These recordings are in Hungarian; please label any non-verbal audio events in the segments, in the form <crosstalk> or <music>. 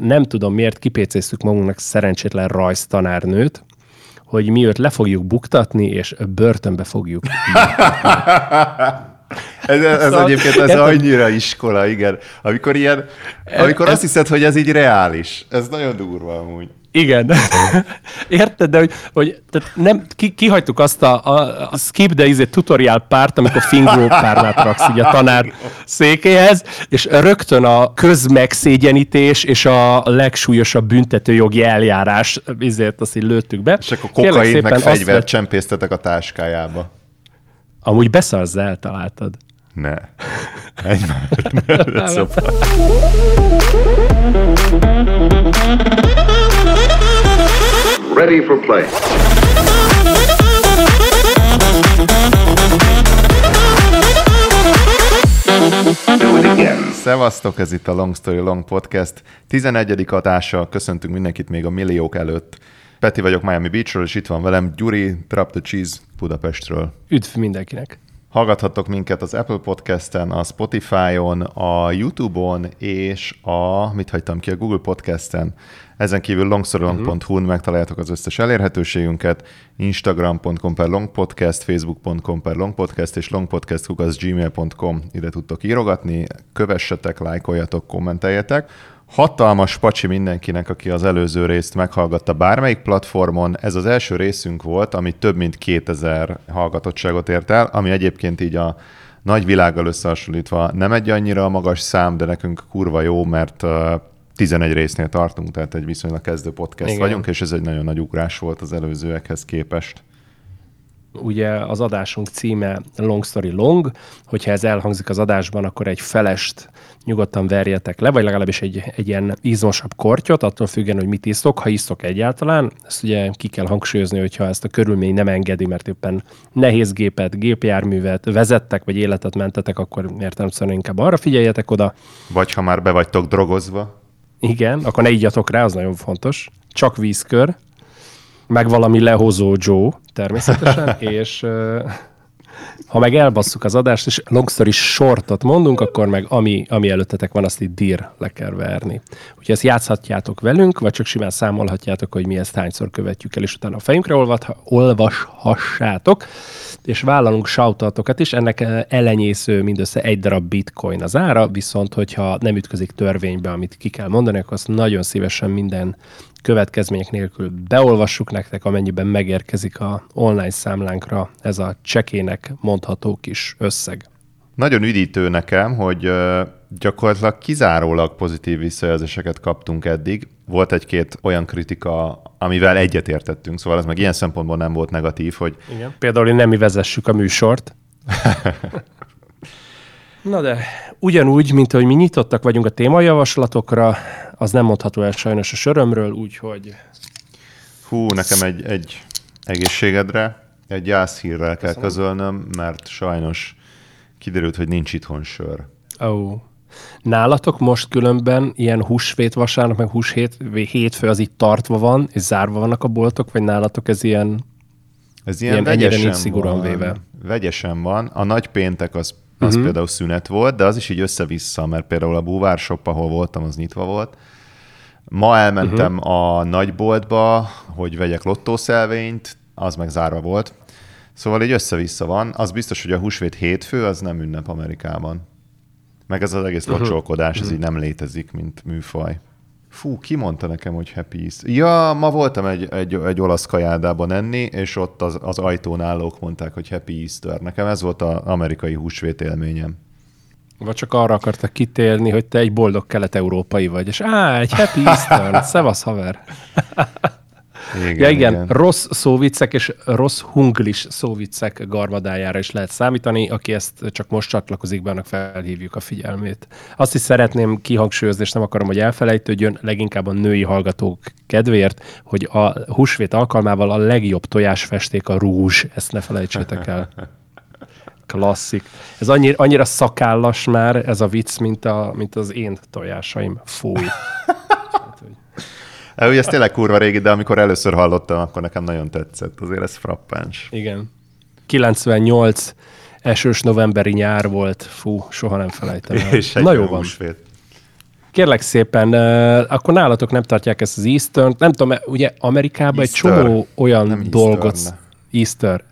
nem tudom miért kipécéztük magunknak szerencsétlen rajztanárnőt, hogy mi őt le fogjuk buktatni, és börtönbe fogjuk. <laughs> Ez, ez szóval, egyébként ez annyira iskola, igen. Amikor ilyen, amikor azt hiszed, hogy ez így reális. Ez nagyon durva amúgy. Igen. <laughs> Érted, de hogy, hogy tehát nem, ki, kihagytuk azt a, a, a skip, de izé tutorial párt, amikor fingó párnát raksz így a tanár székéhez, és rögtön a közmegszégyenítés és a legsúlyosabb büntetőjogi eljárás, ezért azt így lőttük be. És akkor kokain meg fegyvert csempésztetek a táskájába. Amúgy beszarsz, eltaláltad. Ne. Egy már. <laughs> szóval. <laughs> Ready for play. Szevasztok, ez itt a Long Story Long Podcast 11. adása. Köszöntünk mindenkit még a milliók előtt. Peti vagyok Miami Beachről, és itt van velem Gyuri Drop the Cheese Budapestről. Üdv mindenkinek! Hallgathatok minket az Apple Podcast-en, a Spotify-on, a YouTube-on és a, mit hagytam ki, a Google Podcast-en. Ezen kívül longsorolong.hu-n megtaláljátok az összes elérhetőségünket, instagram.com per longpodcast, facebook.com per longpodcast és longpodcast.gmail.com ide tudtok írogatni, kövessetek, lájkoljatok, kommenteljetek. Hatalmas pacsi mindenkinek, aki az előző részt meghallgatta bármelyik platformon. Ez az első részünk volt, ami több mint 2000 hallgatottságot ért el, ami egyébként így a nagy világgal összehasonlítva nem egy annyira magas szám, de nekünk kurva jó, mert 11 résznél tartunk, tehát egy viszonylag kezdő podcast Igen. vagyunk, és ez egy nagyon nagy ugrás volt az előzőekhez képest. Ugye az adásunk címe Long Story Long, hogyha ez elhangzik az adásban, akkor egy felest nyugodtan verjetek le, vagy legalábbis egy, egy ilyen izmosabb kortyot, attól függően, hogy mit isztok, ha isztok egyáltalán. Ezt ugye ki kell hangsúlyozni, hogyha ezt a körülmény nem engedi, mert éppen nehéz gépet, gépjárművet vezettek, vagy életet mentetek, akkor értelemszerűen inkább arra figyeljetek oda. Vagy ha már be vagytok drogozva. Igen, akkor ne igyatok rá, az nagyon fontos. Csak vízkör, meg valami lehozó Joe természetesen, <laughs> és ha meg elbasszuk az adást, és longszer is sortot mondunk, akkor meg ami, ami előttetek van, azt itt dír le kell verni. Úgyhogy ezt játszhatjátok velünk, vagy csak simán számolhatjátok, hogy mi ezt hányszor követjük el, és utána a fejünkre olvashassátok, és vállalunk shoutoutokat is, ennek elenyésző mindössze egy darab bitcoin az ára, viszont hogyha nem ütközik törvénybe, amit ki kell mondani, akkor azt nagyon szívesen minden következmények nélkül beolvassuk nektek, amennyiben megérkezik a online számlánkra ez a csekének mondható kis összeg. Nagyon üdítő nekem, hogy gyakorlatilag kizárólag pozitív visszajelzéseket kaptunk eddig. Volt egy-két olyan kritika, amivel egyetértettünk, szóval ez meg ilyen szempontból nem volt negatív, hogy... Igen. Például, hogy nem mi vezessük a műsort. <laughs> Na de ugyanúgy, mint hogy mi nyitottak vagyunk a témajavaslatokra, az nem mondható el sajnos a sörömről, úgyhogy... Hú, nekem egy, egy egészségedre, egy gyászhírrel kell közölnöm, mert sajnos kiderült, hogy nincs itthon sör. Ó. Oh. Nálatok most különben ilyen húsvét vasárnap, meg húshét, hétfő az itt tartva van, és zárva vannak a boltok, vagy nálatok ez ilyen, ez ilyen, ilyen vegyesen szigorúan van, véve? Vegyesen van. A nagy péntek az az uh-huh. például szünet volt, de az is így össze-vissza, mert például a Búvár Shop, ahol voltam, az nyitva volt. Ma elmentem uh-huh. a nagyboltba, hogy vegyek lottószelvényt, az meg zárva volt. Szóval így össze-vissza van. Az biztos, hogy a húsvét hétfő, az nem ünnep Amerikában. Meg ez az egész uh-huh. locsolkodás, ez uh-huh. így nem létezik, mint műfaj. Fú, ki mondta nekem, hogy Happy Easter? Ja, ma voltam egy, egy, egy olasz kajádában enni, és ott az, az ajtón állók mondták, hogy Happy Easter. Nekem ez volt az amerikai húsvét élményem. Vagy csak arra akartak kitérni, hogy te egy boldog kelet-európai vagy, és á, egy Happy Easter, szevasz haver. Igen, ja igen, igen, rossz szóviccek és rossz hunglis szóviccek garmadájára is lehet számítani. Aki ezt csak most csatlakozik be, annak felhívjuk a figyelmét. Azt is szeretném kihangsúlyozni, és nem akarom, hogy elfelejtődjön, leginkább a női hallgatók kedvéért, hogy a húsvét alkalmával a legjobb tojásfesték a rúzs. Ezt ne felejtsétek el. Klasszik. Ez annyira, annyira szakállas már ez a vicc, mint, a, mint az én tojásaim. Fúj. <laughs> Ugye ez tényleg kurva régi, de amikor először hallottam, akkor nekem nagyon tetszett. Azért ez frappáns. Igen. 98 esős novemberi nyár volt. Fú, soha nem felejtem el. És Na jó van. Húsvét. Kérlek szépen, akkor nálatok nem tartják ezt az Eastern, nem tudom, ugye Amerikában egy csomó olyan nem dolgot... Eastern. Easter.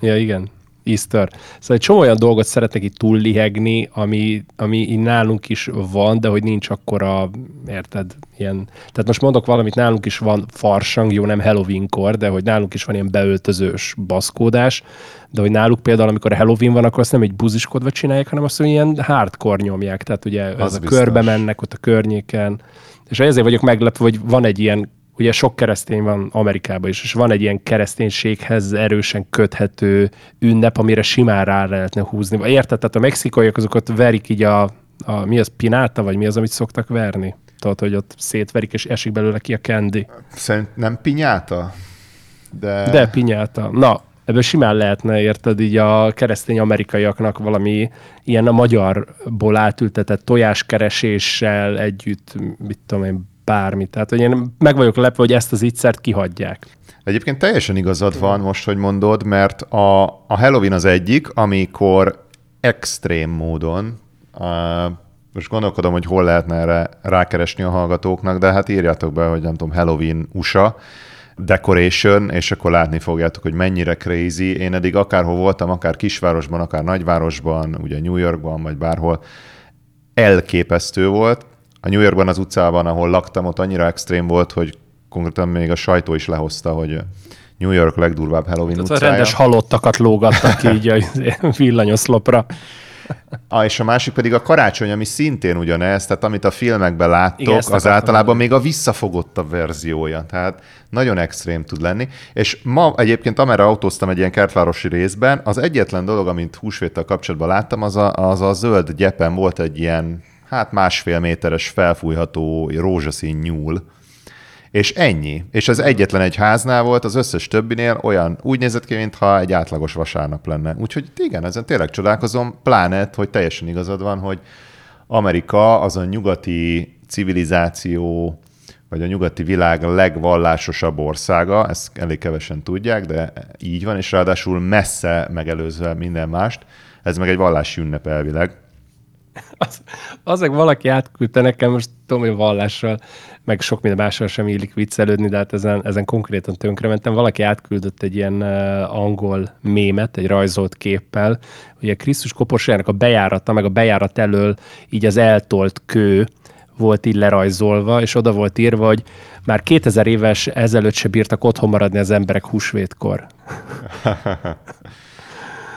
Ja, igen. Easter. Szóval egy csomó olyan dolgot szeretnek itt túllihegni, ami, ami így nálunk is van, de hogy nincs akkora, érted, ilyen... Tehát most mondok valamit, nálunk is van farsang, jó, nem Halloween-kor, de hogy nálunk is van ilyen beöltözős baszkódás, de hogy náluk például, amikor a Halloween van, akkor azt nem egy buziskodva csinálják, hanem azt, hogy ilyen hardcore nyomják, tehát ugye az a körbe mennek ott a környéken, és ezért vagyok meglepve, hogy van egy ilyen ugye sok keresztény van Amerikában is, és van egy ilyen kereszténységhez erősen köthető ünnep, amire simán rá lehetne húzni. Érted? Tehát a mexikaiak azokat verik így a, a mi az, pináta, vagy mi az, amit szoktak verni? Tudod, hogy ott szétverik, és esik belőle ki a candy. Szerint nem pinyáta? De... De pinyáta. Na, ebből simán lehetne, érted, így a keresztény amerikaiaknak valami ilyen a magyarból átültetett tojáskereséssel együtt, mit tudom én, bármi. Tehát, hogy én meg vagyok lepve, hogy ezt az ígyszert kihagyják. Egyébként teljesen igazad van most, hogy mondod, mert a, a Halloween az egyik, amikor extrém módon, uh, most gondolkodom, hogy hol lehetne erre rákeresni a hallgatóknak, de hát írjátok be, hogy nem tudom, Halloween USA, decoration, és akkor látni fogjátok, hogy mennyire crazy. Én eddig akárhol voltam, akár kisvárosban, akár nagyvárosban, ugye New Yorkban, vagy bárhol, elképesztő volt, a New Yorkban az utcában, ahol laktam, ott annyira extrém volt, hogy konkrétan még a sajtó is lehozta, hogy New York legdurvább Halloween Tehát utcája. rendes halottakat lógattak így a <laughs> villanyoszlopra. Ah, és a másik pedig a karácsony, ami szintén ugyanez, tehát amit a filmekben láttok, Igen, az általában még a visszafogottabb verziója. Tehát nagyon extrém tud lenni. És ma egyébként, amerre autóztam egy ilyen kertvárosi részben, az egyetlen dolog, amit húsvéttel kapcsolatban láttam, az a, az a zöld gyepen volt egy ilyen hát másfél méteres felfújható rózsaszín nyúl, és ennyi. És az egyetlen egy háznál volt, az összes többinél olyan úgy nézett ki, mintha egy átlagos vasárnap lenne. Úgyhogy igen, ezen tényleg csodálkozom, pláne, hogy teljesen igazad van, hogy Amerika az a nyugati civilizáció, vagy a nyugati világ legvallásosabb országa, ezt elég kevesen tudják, de így van, és ráadásul messze megelőzve minden mást. Ez meg egy vallási ünnep elvileg <laughs> az, az meg valaki átküldte nekem, most tudom, hogy vallással, meg sok minden mással sem illik viccelődni, de hát ezen, ezen konkrétan tönkrementem. Valaki átküldött egy ilyen uh, angol mémet, egy rajzolt képpel, ugye Krisztus koporsójának a bejárata, meg a bejárat elől így az eltolt kő volt így lerajzolva, és oda volt írva, hogy már 2000 éves ezelőtt se bírtak otthon maradni az emberek húsvétkor. <laughs>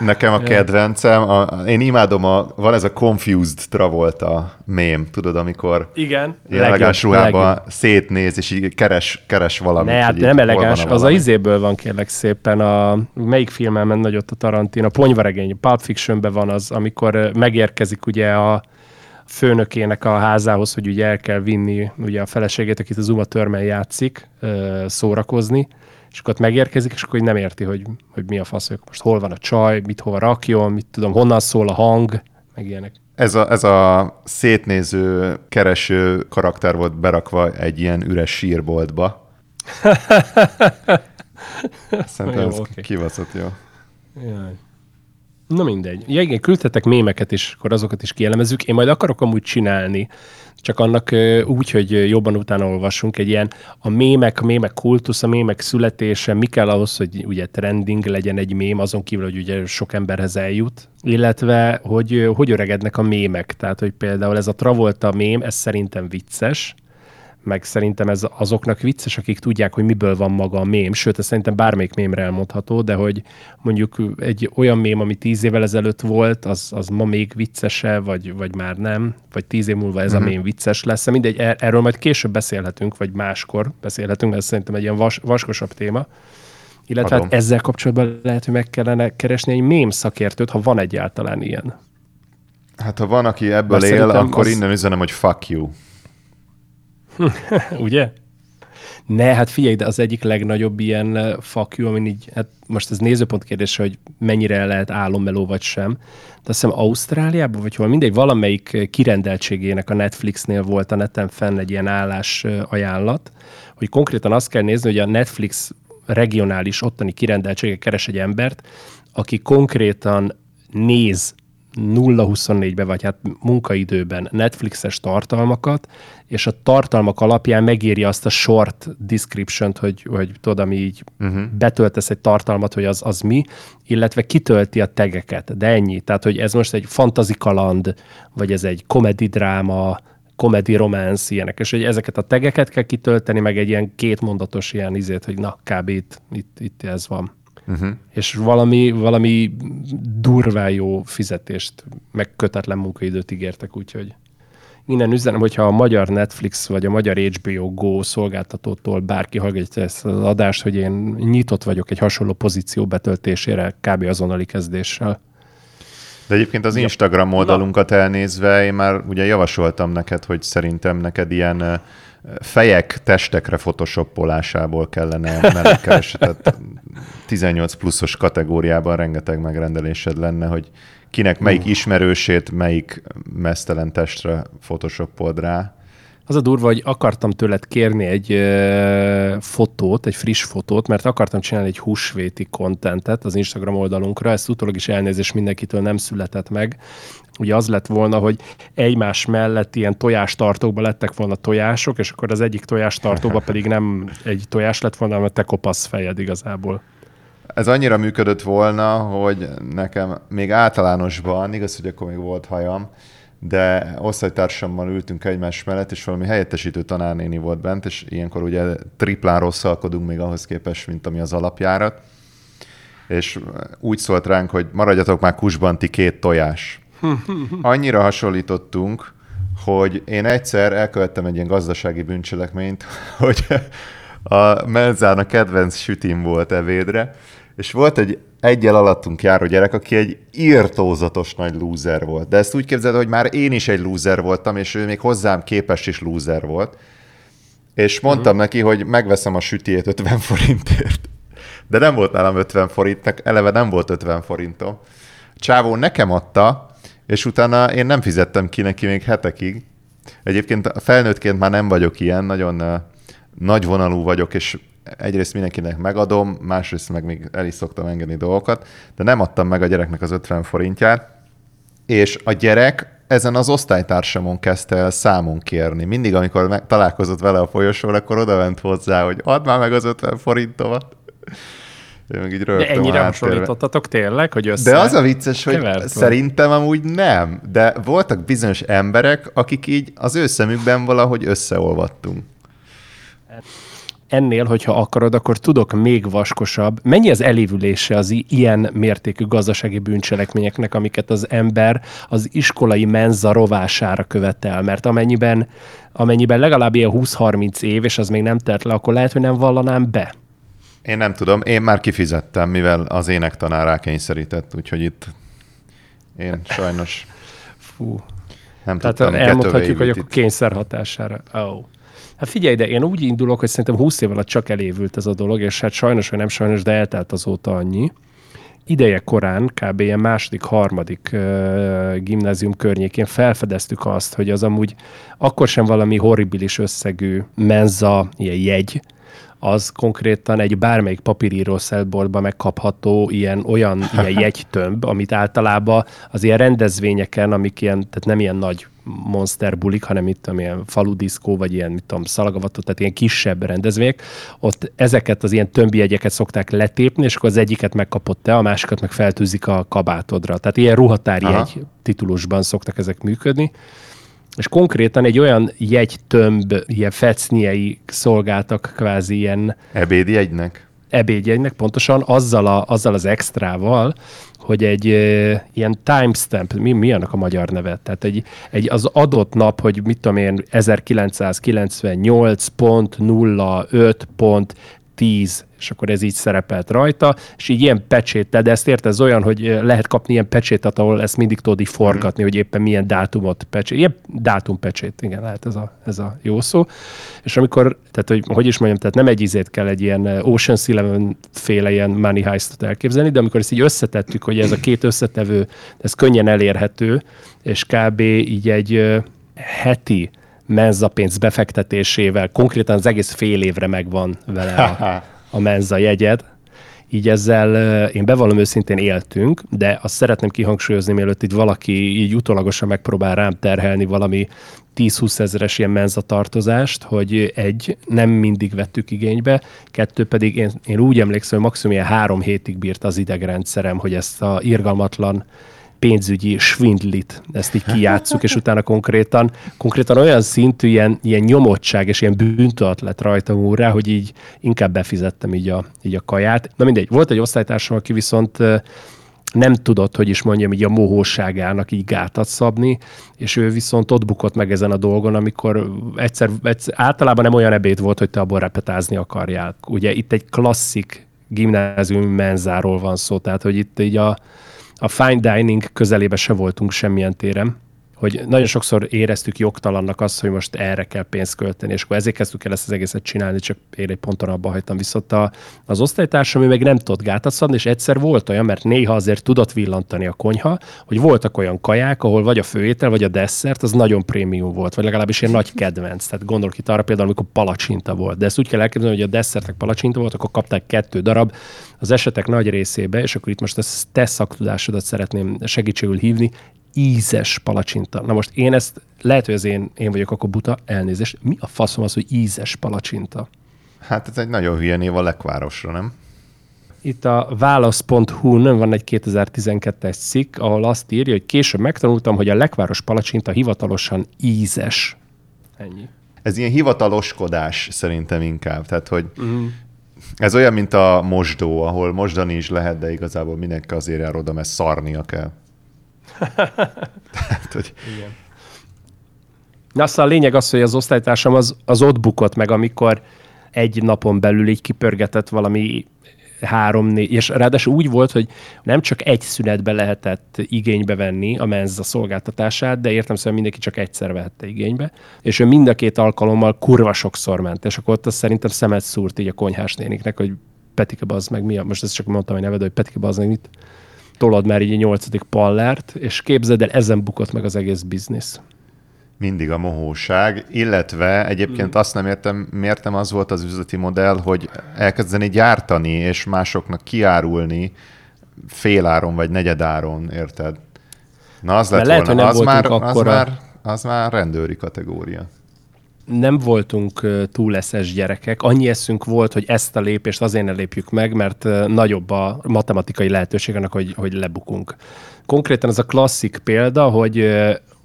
Nekem a kedvencem, a, én imádom, a, van ez a Confused Travolta mém, tudod, amikor Igen, elegáns ruhában szétnéz, és így keres, keres valamit. Ne, hát nem elegáns, az a izéből van kérlek szépen, a, melyik filmen ment nagyot a Tarantino, a Ponyvaregény, Pulp Fictionben van az, amikor megérkezik ugye a főnökének a házához, hogy ugye el kell vinni ugye a feleségét, akit az Uma Törmen játszik, szórakozni, és akkor ott megérkezik, és akkor nem érti, hogy, hogy mi a fasz, hogy most hol van a csaj, mit hova rakjon, mit tudom, honnan szól a hang, meg ilyenek. Ez a, ez a szétnéző, kereső karakter volt berakva egy ilyen üres sírboltba. <laughs> Szerintem jó, ez okay. kibaszott jó. Jaj. Na mindegy. Ja, igen, küldtetek mémeket is, akkor azokat is kielemezzük. Én majd akarok amúgy csinálni csak annak úgy, hogy jobban utána olvassunk egy ilyen a mémek, a mémek kultusz, a mémek születése, mi kell ahhoz, hogy ugye trending legyen egy mém, azon kívül, hogy ugye sok emberhez eljut, illetve hogy hogy öregednek a mémek, tehát hogy például ez a Travolta mém, ez szerintem vicces, meg szerintem ez azoknak vicces, akik tudják, hogy miből van maga a mém, sőt, ez szerintem bármelyik mémre elmondható, de hogy mondjuk egy olyan mém, ami tíz évvel ezelőtt volt, az, az ma még viccese, vagy, vagy már nem, vagy tíz év múlva ez uh-huh. a mhm. mém vicces lesz. Mindegy, er, erről majd később beszélhetünk, vagy máskor beszélhetünk, mert ez szerintem egy ilyen vas, vaskosabb téma. Illetve hát ezzel kapcsolatban lehet, hogy meg kellene keresni egy mém szakértőt, ha van egyáltalán ilyen. Hát ha van, aki ebből Mert él, akkor az... innen üzenem, hogy fuck you. <laughs> Ugye? Ne, hát figyelj, de az egyik legnagyobb ilyen fakjú, amin így, hát most ez nézőpont kérdés, hogy mennyire lehet álommeló vagy sem. De azt hiszem Ausztráliában, vagy hol mindegy, valamelyik kirendeltségének a Netflixnél volt a neten fenn egy ilyen állás ajánlat, hogy konkrétan azt kell nézni, hogy a Netflix regionális ottani kirendeltsége keres egy embert, aki konkrétan néz 0-24-be, vagy hát munkaidőben Netflixes tartalmakat, és a tartalmak alapján megéri azt a short description hogy, hogy tudod, ami így uh-huh. betöltesz egy tartalmat, hogy az, az mi, illetve kitölti a tegeket, de ennyi. Tehát, hogy ez most egy fantazi kaland, vagy ez egy komedi dráma, komedi romance, ilyenek, és hogy ezeket a tegeket kell kitölteni, meg egy ilyen kétmondatos ilyen izét, hogy na, kb. itt, itt, itt ez van. Uh-huh. És valami, valami durvá jó fizetést, meg kötetlen munkaidőt ígértek, úgyhogy innen üzenem, hogyha a magyar Netflix vagy a magyar HBO Go szolgáltatótól bárki hallgatja ezt az adást, hogy én nyitott vagyok egy hasonló pozíció betöltésére kb. azonnali kezdéssel. De egyébként az Instagram oldalunkat elnézve, én már ugye javasoltam neked, hogy szerintem neked ilyen fejek testekre photoshoppolásából kellene mellékkeresetet 18 pluszos kategóriában rengeteg megrendelésed lenne, hogy kinek melyik ismerősét, melyik mesztelen testre photoshopold rá. Az a durva, hogy akartam tőled kérni egy ö, fotót, egy friss fotót, mert akartam csinálni egy húsvéti kontentet az Instagram oldalunkra, ezt utólag is elnézés mindenkitől nem született meg. Ugye az lett volna, hogy egymás mellett ilyen tojástartókban lettek volna tojások, és akkor az egyik tojástartóba <laughs> pedig nem egy tojás lett volna, hanem te kopasz fejed igazából. Ez annyira működött volna, hogy nekem még általánosban, igaz, hogy akkor még volt hajam, de osztálytársammal ültünk egymás mellett, és valami helyettesítő tanárnéni volt bent, és ilyenkor ugye triplán rosszalkodunk még ahhoz képest, mint ami az alapjárat. És úgy szólt ránk, hogy maradjatok már kusban ti két tojás. <laughs> Annyira hasonlítottunk, hogy én egyszer elkövettem egy ilyen gazdasági bűncselekményt, <laughs> hogy a menzának kedvenc sütim volt evédre, és volt egy egyel alattunk járó gyerek, aki egy írtózatos nagy lúzer volt. De ezt úgy képzeld, hogy már én is egy lúzer voltam, és ő még hozzám képes is lúzer volt. És mondtam uh-huh. neki, hogy megveszem a sütiét 50 forintért. De nem volt nálam 50 forint, eleve nem volt 50 forintom. Csávó nekem adta, és utána én nem fizettem ki neki még hetekig. Egyébként felnőttként már nem vagyok ilyen, nagyon uh, nagyvonalú vagyok, és egyrészt mindenkinek megadom, másrészt meg még el is szoktam engedni dolgokat, de nem adtam meg a gyereknek az 50 forintját, és a gyerek ezen az osztálytársamon kezdte el számon kérni. Mindig, amikor meg, találkozott vele a folyosón, akkor oda ment hozzá, hogy add már meg az 50 forintomat. Én meg így de ennyire hasonlítottatok tényleg, hogy össze... De az a vicces, hogy Kevert szerintem van. amúgy nem, de voltak bizonyos emberek, akik így az ő szemükben valahogy összeolvadtunk ennél, hogyha akarod, akkor tudok még vaskosabb. Mennyi az elévülése az ilyen mértékű gazdasági bűncselekményeknek, amiket az ember az iskolai menza rovására követel? Mert amennyiben, amennyiben legalább ilyen 20-30 év, és az még nem telt le, akkor lehet, hogy nem vallanám be. Én nem tudom, én már kifizettem, mivel az énektanár rákényszerített, úgyhogy itt én sajnos Fú. nem Tehát tudtam elmondhatjuk, hogy akkor kényszer hatására. Oh. Hát figyelj, de én úgy indulok, hogy szerintem 20 év alatt csak elévült ez a dolog, és hát sajnos, vagy nem sajnos, de eltelt azóta annyi. Ideje korán, kb. ilyen második, harmadik uh, gimnázium környékén felfedeztük azt, hogy az amúgy akkor sem valami horribilis összegű menza, ilyen jegy, az konkrétan egy bármelyik papíríró szelboltban megkapható ilyen olyan ilyen <laughs> jegytömb, amit általában az ilyen rendezvényeken, amik ilyen, tehát nem ilyen nagy monster bulik, hanem itt ilyen faludiszkó, vagy ilyen, mit tudom, szalagavató, tehát ilyen kisebb rendezvények, ott ezeket az ilyen tömbjegyeket szokták letépni, és akkor az egyiket megkapott te, a másikat meg feltűzik a kabátodra. Tehát ilyen ruhatári egy titulusban szoktak ezek működni és konkrétan egy olyan jegytömb, ilyen fecniei szolgáltak kvázi ilyen... Ebédjegynek? Ebédjegynek, pontosan azzal, a, azzal az extrával, hogy egy e, ilyen timestamp, mi, mi annak a magyar neve? Tehát egy, egy az adott nap, hogy mit tudom én, 1998.05.10 és akkor ez így szerepelt rajta, és így ilyen pecséttel, de ezt érte, ez olyan, hogy lehet kapni ilyen pecsétet, ahol ezt mindig tudod így forgatni, mm. hogy éppen milyen dátumot pecsét, ilyen dátumpecsét, igen, lehet ez a, ez a jó szó. És amikor, tehát hogy, hogy is mondjam, tehát nem egy izét kell egy ilyen Ocean's Eleven féle ilyen money heistot elképzelni, de amikor ezt így összetettük, hogy ez a két összetevő, ez könnyen elérhető, és kb. így egy heti menza befektetésével, konkrétan az egész fél évre megvan vele a, <laughs> a menza jegyed, így ezzel én bevallom őszintén éltünk, de azt szeretném kihangsúlyozni, mielőtt itt valaki így utólagosan megpróbál rám terhelni valami 10-20 ezeres ilyen menzatartozást, hogy egy, nem mindig vettük igénybe, kettő pedig én, én úgy emlékszem, hogy maximum ilyen három hétig bírt az idegrendszerem, hogy ezt a irgalmatlan pénzügyi svindlit, ezt így kijátszuk, és utána konkrétan, konkrétan olyan szintű ilyen, ilyen nyomottság és ilyen bűntudat lett rajtam úrrá, hogy így inkább befizettem így a, így a kaját. Na mindegy, volt egy osztálytársam, aki viszont nem tudott, hogy is mondjam, így a mohóságának így gátat szabni, és ő viszont ott bukott meg ezen a dolgon, amikor egyszer, egyszer általában nem olyan ebéd volt, hogy te abból repetázni akarjál. Ugye itt egy klasszik gimnázium menzáról van szó, tehát hogy itt így a, a fine dining közelébe se voltunk semmilyen téren, hogy nagyon sokszor éreztük jogtalannak azt, hogy most erre kell pénzt költeni, és akkor ezért kezdtük el ezt az egészet csinálni, csak én egy ponton abba hagytam. Viszont a, az osztálytársam ami meg nem tudott gátat szabni, és egyszer volt olyan, mert néha azért tudott villantani a konyha, hogy voltak olyan kaják, ahol vagy a főétel, vagy a desszert, az nagyon prémium volt, vagy legalábbis ilyen nagy kedvenc. Tehát gondolok itt arra például, amikor palacsinta volt. De ezt úgy kell elképzelni, hogy a desszertek palacsinta volt, akkor kapták kettő darab, az esetek nagy részébe, és akkor itt most ezt te szaktudásodat szeretném segítségül hívni, ízes palacsinta. Na most én ezt, lehet, hogy az én, én vagyok akkor buta, elnézést. Mi a faszom az, hogy ízes palacsinta? Hát ez egy nagyon hülye név a lekvárosra, nem? Itt a válasz.hu-n van egy 2012-es cikk, ahol azt írja, hogy később megtanultam, hogy a lekváros palacsinta hivatalosan ízes. Ennyi. Ez ilyen hivataloskodás szerintem inkább. Tehát, hogy uh-huh. ez olyan, mint a mosdó, ahol mosdani is lehet, de igazából mindenki azért jár oda, mert szarnia kell. <laughs> Tehát, hogy... Igen. Na, aztán a lényeg az, hogy az osztálytársam az, az ott bukott meg, amikor egy napon belül így kipörgetett valami három, négy, és ráadásul úgy volt, hogy nem csak egy szünetbe lehetett igénybe venni a menza szolgáltatását, de értem szerint mindenki csak egyszer vehette igénybe, és ő mind a két alkalommal kurva sokszor ment, és akkor ott azt szerintem szemet szúrt így a konyhás néniknek, hogy Petike az meg mi a, most ezt csak mondtam, hogy neved, hogy Petike az meg mit tolod már így a nyolcadik pallert, és képzeld el, ezen bukott meg az egész biznisz. Mindig a mohóság, illetve egyébként mm. azt nem értem, miért nem az volt az üzleti modell, hogy elkezdeni gyártani, és másoknak kiárulni féláron vagy negyedáron, érted? Na az lett lehet, volna, az már, az, már, az már rendőri kategória nem voltunk túl eszes gyerekek. Annyi eszünk volt, hogy ezt a lépést azért ne lépjük meg, mert nagyobb a matematikai lehetőség annak, hogy, hogy lebukunk. Konkrétan ez a klasszik példa, hogy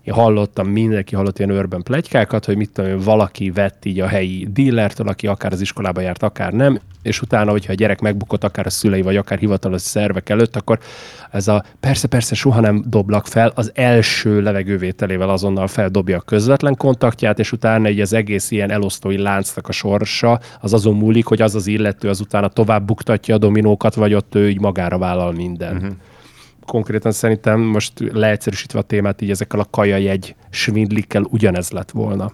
én hallottam, mindenki hallott ilyen örben plegykákat, hogy mit tudom, valaki vett így a helyi dílertől, aki akár az iskolába járt, akár nem, és utána, hogyha a gyerek megbukott, akár a szülei, vagy akár hivatalos szervek előtt, akkor ez a persze, persze, soha nem doblak fel, az első levegővételével azonnal feldobja a közvetlen kontaktját, és utána egy az egész ilyen elosztói láncnak a sorsa, az azon múlik, hogy az az illető az utána tovább buktatja a dominókat, vagy ott ő így magára vállal mindent. Uh-huh konkrétan szerintem most leegyszerűsítve a témát, így ezekkel a kajajegy svindlikkel ugyanez lett volna.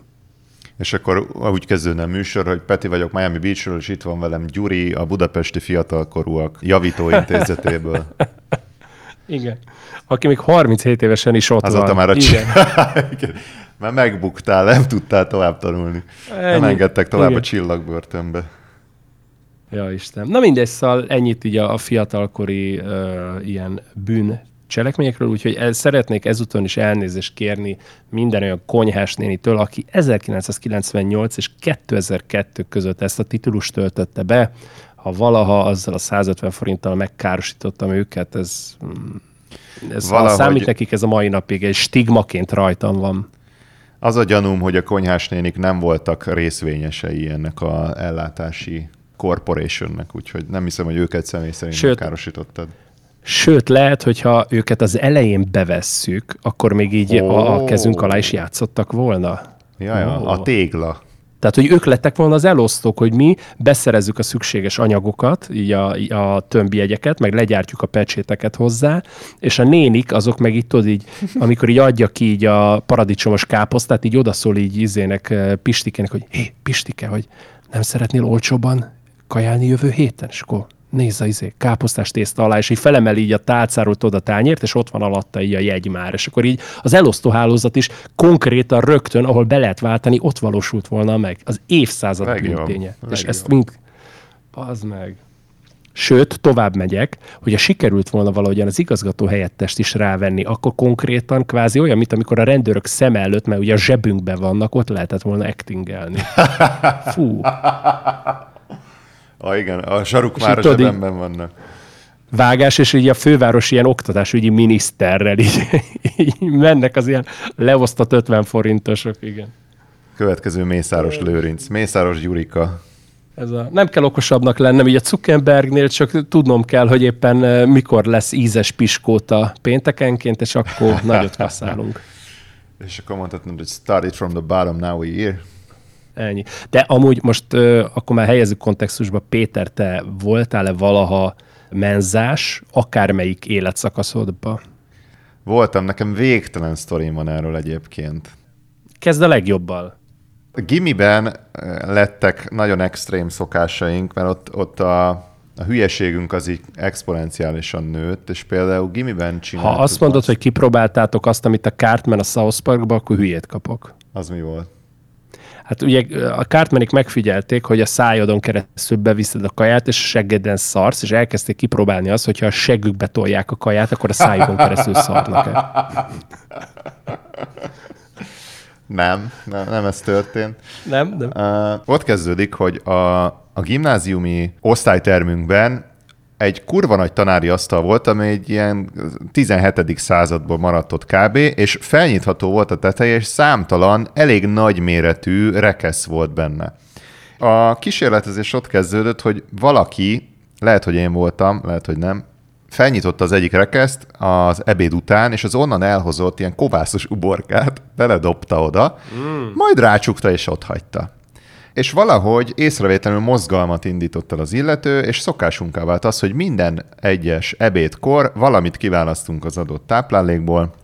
És akkor úgy kezdődne a műsor, hogy Peti vagyok Miami Beachről, és itt van velem Gyuri, a budapesti fiatalkorúak javítóintézetéből. <laughs> Igen. Aki még 37 évesen is ott Azóta van. már a Igen. <laughs> Mert megbuktál, nem tudtál tovább tanulni. Ennyi. Nem engedtek tovább Igen. a csillagbörtönbe. Ja, Isten. Na mindegy, szóval ennyit így a, a fiatalkori uh, ilyen bűn cselekményekről, úgyhogy el, szeretnék ezúton is elnézést kérni minden olyan konyhás nénitől, aki 1998 és 2002 között ezt a titulust töltötte be. Ha valaha azzal a 150 forinttal megkárosítottam őket, ez, mm, ez Valahogy... számít nekik ez a mai napig, egy stigmaként rajtam van. Az a gyanúm, hogy a konyhás nénik nem voltak részvényesei ennek a ellátási corporationnek, úgyhogy nem hiszem, hogy őket személy szerint Sőt, károsítottad. Sőt, lehet, hogyha őket az elején bevesszük, akkor még így oh. a, a kezünk alá is játszottak volna. Ja, ja, oh. a tégla. Tehát, hogy ők lettek volna az elosztók, hogy mi beszerezzük a szükséges anyagokat, így a, a tömbjegyeket, meg legyártjuk a pecséteket hozzá, és a nénik azok meg itt tudod így, amikor így adja ki így a paradicsomos káposztát, így odaszól így izének, eh, Pistikének, hogy hé, Pistike, hogy nem szeretnél olcsóban kajálni jövő héten? És akkor nézz a izé, káposztás tészta alá, és így felemeli így a tálcáról a tányért, és ott van alatta így a jegy már. És akkor így az elosztóhálózat is konkrétan rögtön, ahol be lehet váltani, ott valósult volna meg. Az évszázad bűnténye. És ezt mind... Az meg. Sőt, tovább megyek, hogyha sikerült volna valahogyan az igazgató helyettest is rávenni, akkor konkrétan kvázi olyan, mint amikor a rendőrök szem előtt, mert ugye a zsebünkben vannak, ott lehetett volna actingelni. <laughs> Fú. Ah, igen, a saruk már a zsebemben vannak. Vágás, és így a főváros ilyen oktatásügyi miniszterrel így, így mennek az ilyen leosztott 50 forintosok, igen. Következő Mészáros Lőrinc. Mészáros Gyurika. Ez a, nem kell okosabbnak lennem, így a Zuckerbergnél csak tudnom kell, hogy éppen mikor lesz ízes piskóta péntekenként, és akkor nagyot kaszálunk. <laughs> és akkor mondhatnod, hogy started from the bottom, now we're here. Ennyi. De amúgy most akkor már helyezzük kontextusba, Péter, te voltál-e valaha menzás, akármelyik életszakaszodba? Voltam, nekem végtelen sztorim van erről egyébként. Kezd a legjobbal. A gimiben lettek nagyon extrém szokásaink, mert ott, ott a, a hülyeségünk az így exponenciálisan nőtt, és például gimiben csináltuk Ha azt mondod, azt, hogy kipróbáltátok azt, amit a Cartman a South Parkba, akkor hülyét kapok. Az mi volt? Hát ugye a Cartmanik megfigyelték, hogy a szájodon keresztül beviszed a kaját, és a seggeden szarsz, és elkezdték kipróbálni azt, hogyha a seggükbe tolják a kaját, akkor a szájukon keresztül szarnak-e. Nem, nem, nem ez történt. Nem, nem. Uh, ott kezdődik, hogy a, a gimnáziumi osztálytermünkben egy kurva nagy tanári asztal volt, ami egy ilyen 17. századból maradt ott kb., és felnyitható volt a teteje, és számtalan, elég nagy méretű rekesz volt benne. A kísérletezés ott kezdődött, hogy valaki, lehet, hogy én voltam, lehet, hogy nem, felnyitotta az egyik rekeszt az ebéd után, és az onnan elhozott ilyen kovászos uborkát beledobta oda, mm. majd rácsukta és ott hagyta. És valahogy észrevétlenül mozgalmat indított el az illető, és szokásunká vált az, hogy minden egyes ebédkor valamit kiválasztunk az adott táplálékból,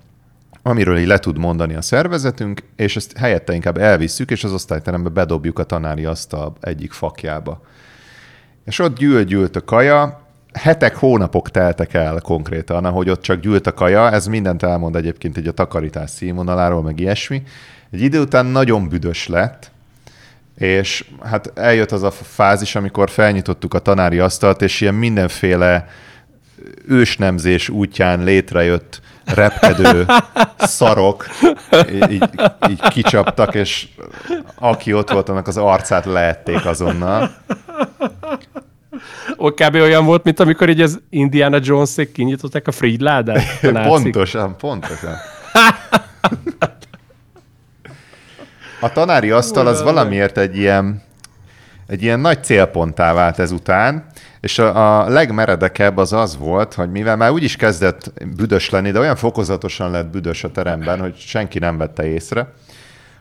amiről így le tud mondani a szervezetünk, és ezt helyette inkább elvisszük, és az osztályterembe bedobjuk a tanári asztal egyik fakjába. És ott gyűlt-gyűlt a kaja, hetek, hónapok teltek el konkrétan, ahogy ott csak gyűlt a kaja, ez mindent elmond egyébként egy a takarítás színvonaláról, meg ilyesmi. Egy idő után nagyon büdös lett, és hát eljött az a fázis, amikor felnyitottuk a tanári asztalt, és ilyen mindenféle ősnemzés útján létrejött repkedő <laughs> szarok így, így kicsaptak, és aki ott volt, annak az arcát leették azonnal. kb. olyan volt, mint amikor így az Indiana Jones-ék kinyitották a Friedládát. pontosan, pontosan. <laughs> A tanári asztal az valamiért egy ilyen, egy ilyen nagy célponttá vált ezután, és a, a legmeredekebb az az volt, hogy mivel már úgyis kezdett büdös lenni, de olyan fokozatosan lett büdös a teremben, hogy senki nem vette észre,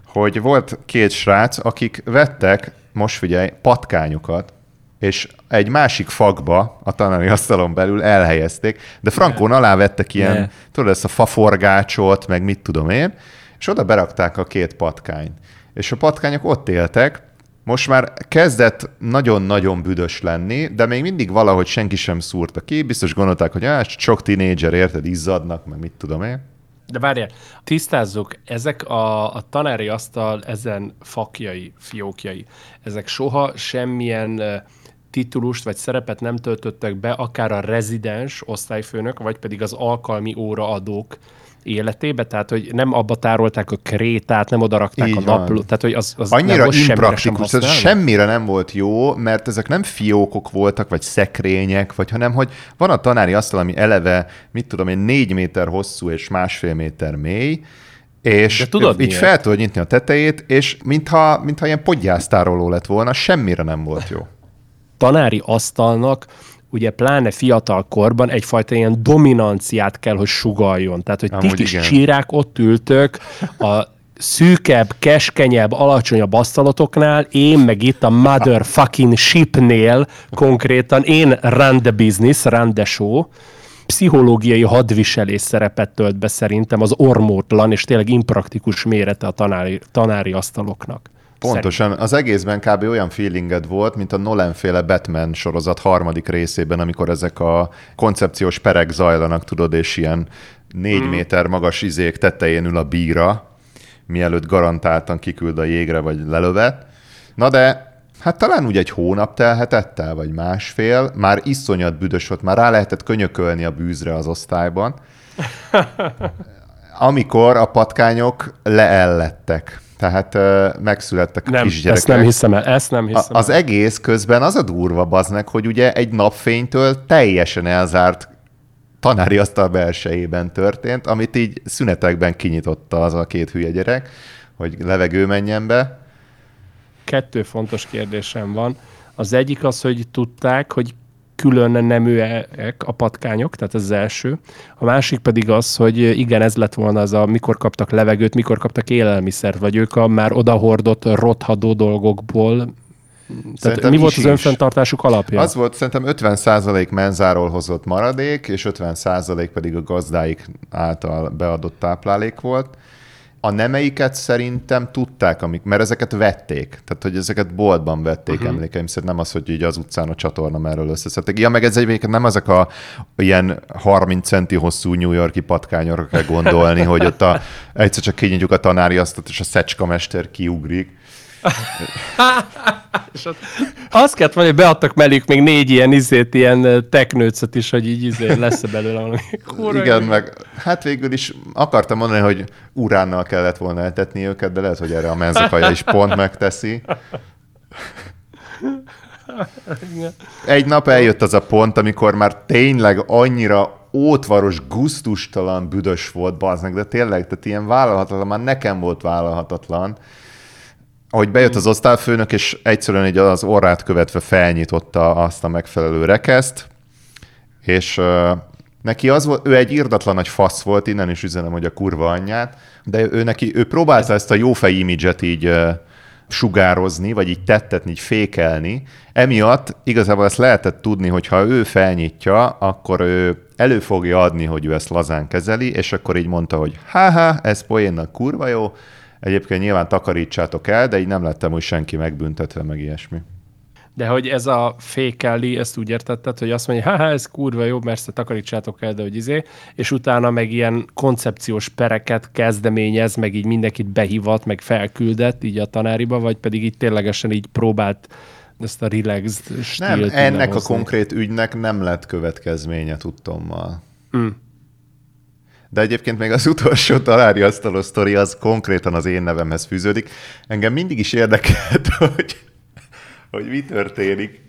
hogy volt két srác, akik vettek, most figyelj, patkányokat, és egy másik fakba a tanári asztalon belül elhelyezték, de frankón alá vettek ilyen, ne. tudod, ezt a faforgácsot, meg mit tudom én, és oda berakták a két patkányt. És a patkányok ott éltek, most már kezdett nagyon-nagyon büdös lenni, de még mindig valahogy senki sem szúrta ki, biztos gondolták, hogy ah, sok tinédzser, érted, izzadnak, meg mit tudom én. De várjál, tisztázzuk, ezek a, a tanári asztal ezen fakjai, fiókjai, ezek soha semmilyen titulust vagy szerepet nem töltöttek be, akár a rezidens osztályfőnök, vagy pedig az alkalmi óraadók életébe, tehát hogy nem abba tárolták a krétát, nem oda rakták Így a naplót, tehát hogy az, az Annyira nem impraktikus, ez semmire nem volt jó, mert ezek nem fiókok voltak, vagy szekrények, vagy hanem, hogy van a tanári asztal, ami eleve, mit tudom én, négy méter hosszú és másfél méter mély, és De tudod így miért? fel tudod nyitni a tetejét, és mintha, mintha ilyen podgyásztároló lett volna, semmire nem volt jó. Tanári asztalnak ugye pláne fiatal korban egyfajta ilyen dominanciát kell, hogy sugaljon. Tehát, hogy ti kis csírák ott ültök a szűkebb, keskenyebb, alacsonyabb asztalotoknál, én meg itt a motherfucking shipnél konkrétan én run the business, run the show, pszichológiai hadviselés szerepet tölt be szerintem az ormótlan és tényleg impraktikus mérete a tanári, tanári asztaloknak. Pontosan. Az egészben kb. olyan feelinged volt, mint a Nolan-féle Batman sorozat harmadik részében, amikor ezek a koncepciós perek zajlanak, tudod, és ilyen négy mm. méter magas izék tetején ül a bíra, mielőtt garantáltan kiküld a jégre, vagy lelövet. Na de Hát talán úgy egy hónap telhetett el, vagy másfél. Már iszonyat büdös volt, már rá lehetett könyökölni a bűzre az osztályban. <laughs> Amikor a patkányok leellettek. Tehát megszülettek nem, a kisgyerekek. Ezt nem hiszem el, ezt nem hiszem a, Az el. egész közben az a durva baznek, hogy ugye egy napfénytől teljesen elzárt tanári asztal belsejében történt, amit így szünetekben kinyitotta az a két hülye gyerek, hogy levegő menjen be. Kettő fontos kérdésem van. Az egyik az, hogy tudták, hogy külön neműek a patkányok, tehát ez az első. A másik pedig az, hogy igen, ez lett volna az a mikor kaptak levegőt, mikor kaptak élelmiszert, vagy ők a már odahordott rothadó dolgokból tehát mi volt az önfenntartásuk alapja? Az volt szerintem 50% menzáról hozott maradék, és 50% pedig a gazdáik által beadott táplálék volt. A nemeiket szerintem tudták, amik, mert ezeket vették. Tehát, hogy ezeket boltban vették, uh-huh. emlékeim szerint nem az, hogy így az utcán a csatorna merről összeszedték. Ja, meg ez egyébként nem ezek a ilyen 30 centi hosszú New Yorki patkányokra kell gondolni, hogy ott a, egyszer csak kinyitjuk a tanári asztalt, és a szecskamester kiugrik és ott azt kellett mondani, hogy beadtak mellék még négy ilyen izét, ilyen teknőcet is, hogy így izé lesz belőle valami. Igen, meg hát végül is akartam mondani, hogy uránnal kellett volna eltetni őket, de lehet, hogy erre a menzakaja is pont megteszi. Egy nap eljött az a pont, amikor már tényleg annyira ótvaros, guztustalan, büdös volt, baznak, de tényleg, tehát ilyen vállalhatatlan, már nekem volt vállalhatatlan, ahogy bejött az osztályfőnök, és egyszerűen így az orrát követve felnyitotta azt a megfelelő rekeszt, és neki az volt, ő egy irdatlan nagy fasz volt, innen is üzenem, hogy a kurva anyját, de ő neki, ő próbálta ezt a jófej imidzset így sugározni, vagy így tettetni, így fékelni. Emiatt igazából ezt lehetett tudni, hogy ha ő felnyitja, akkor ő elő fogja adni, hogy ő ezt lazán kezeli, és akkor így mondta, hogy ha ez poénnak kurva jó, Egyébként nyilván takarítsátok el, de így nem lettem úgy senki megbüntetve, meg ilyesmi. De hogy ez a fékelli, ezt úgy értetted, hogy azt mondja, ha ez kurva jó, mert ezt takarítsátok el, de hogy izé, és utána meg ilyen koncepciós pereket kezdeményez, meg így mindenkit behivat, meg felküldett így a tanáriba, vagy pedig így ténylegesen így próbált ezt a relaxed Nem, ennek a konkrét ügynek nem lett következménye, tudtommal. Mm. De egyébként még az utolsó talári asztalos sztori az konkrétan az én nevemhez fűződik. Engem mindig is érdekelt, <laughs> hogy, hogy mi történik,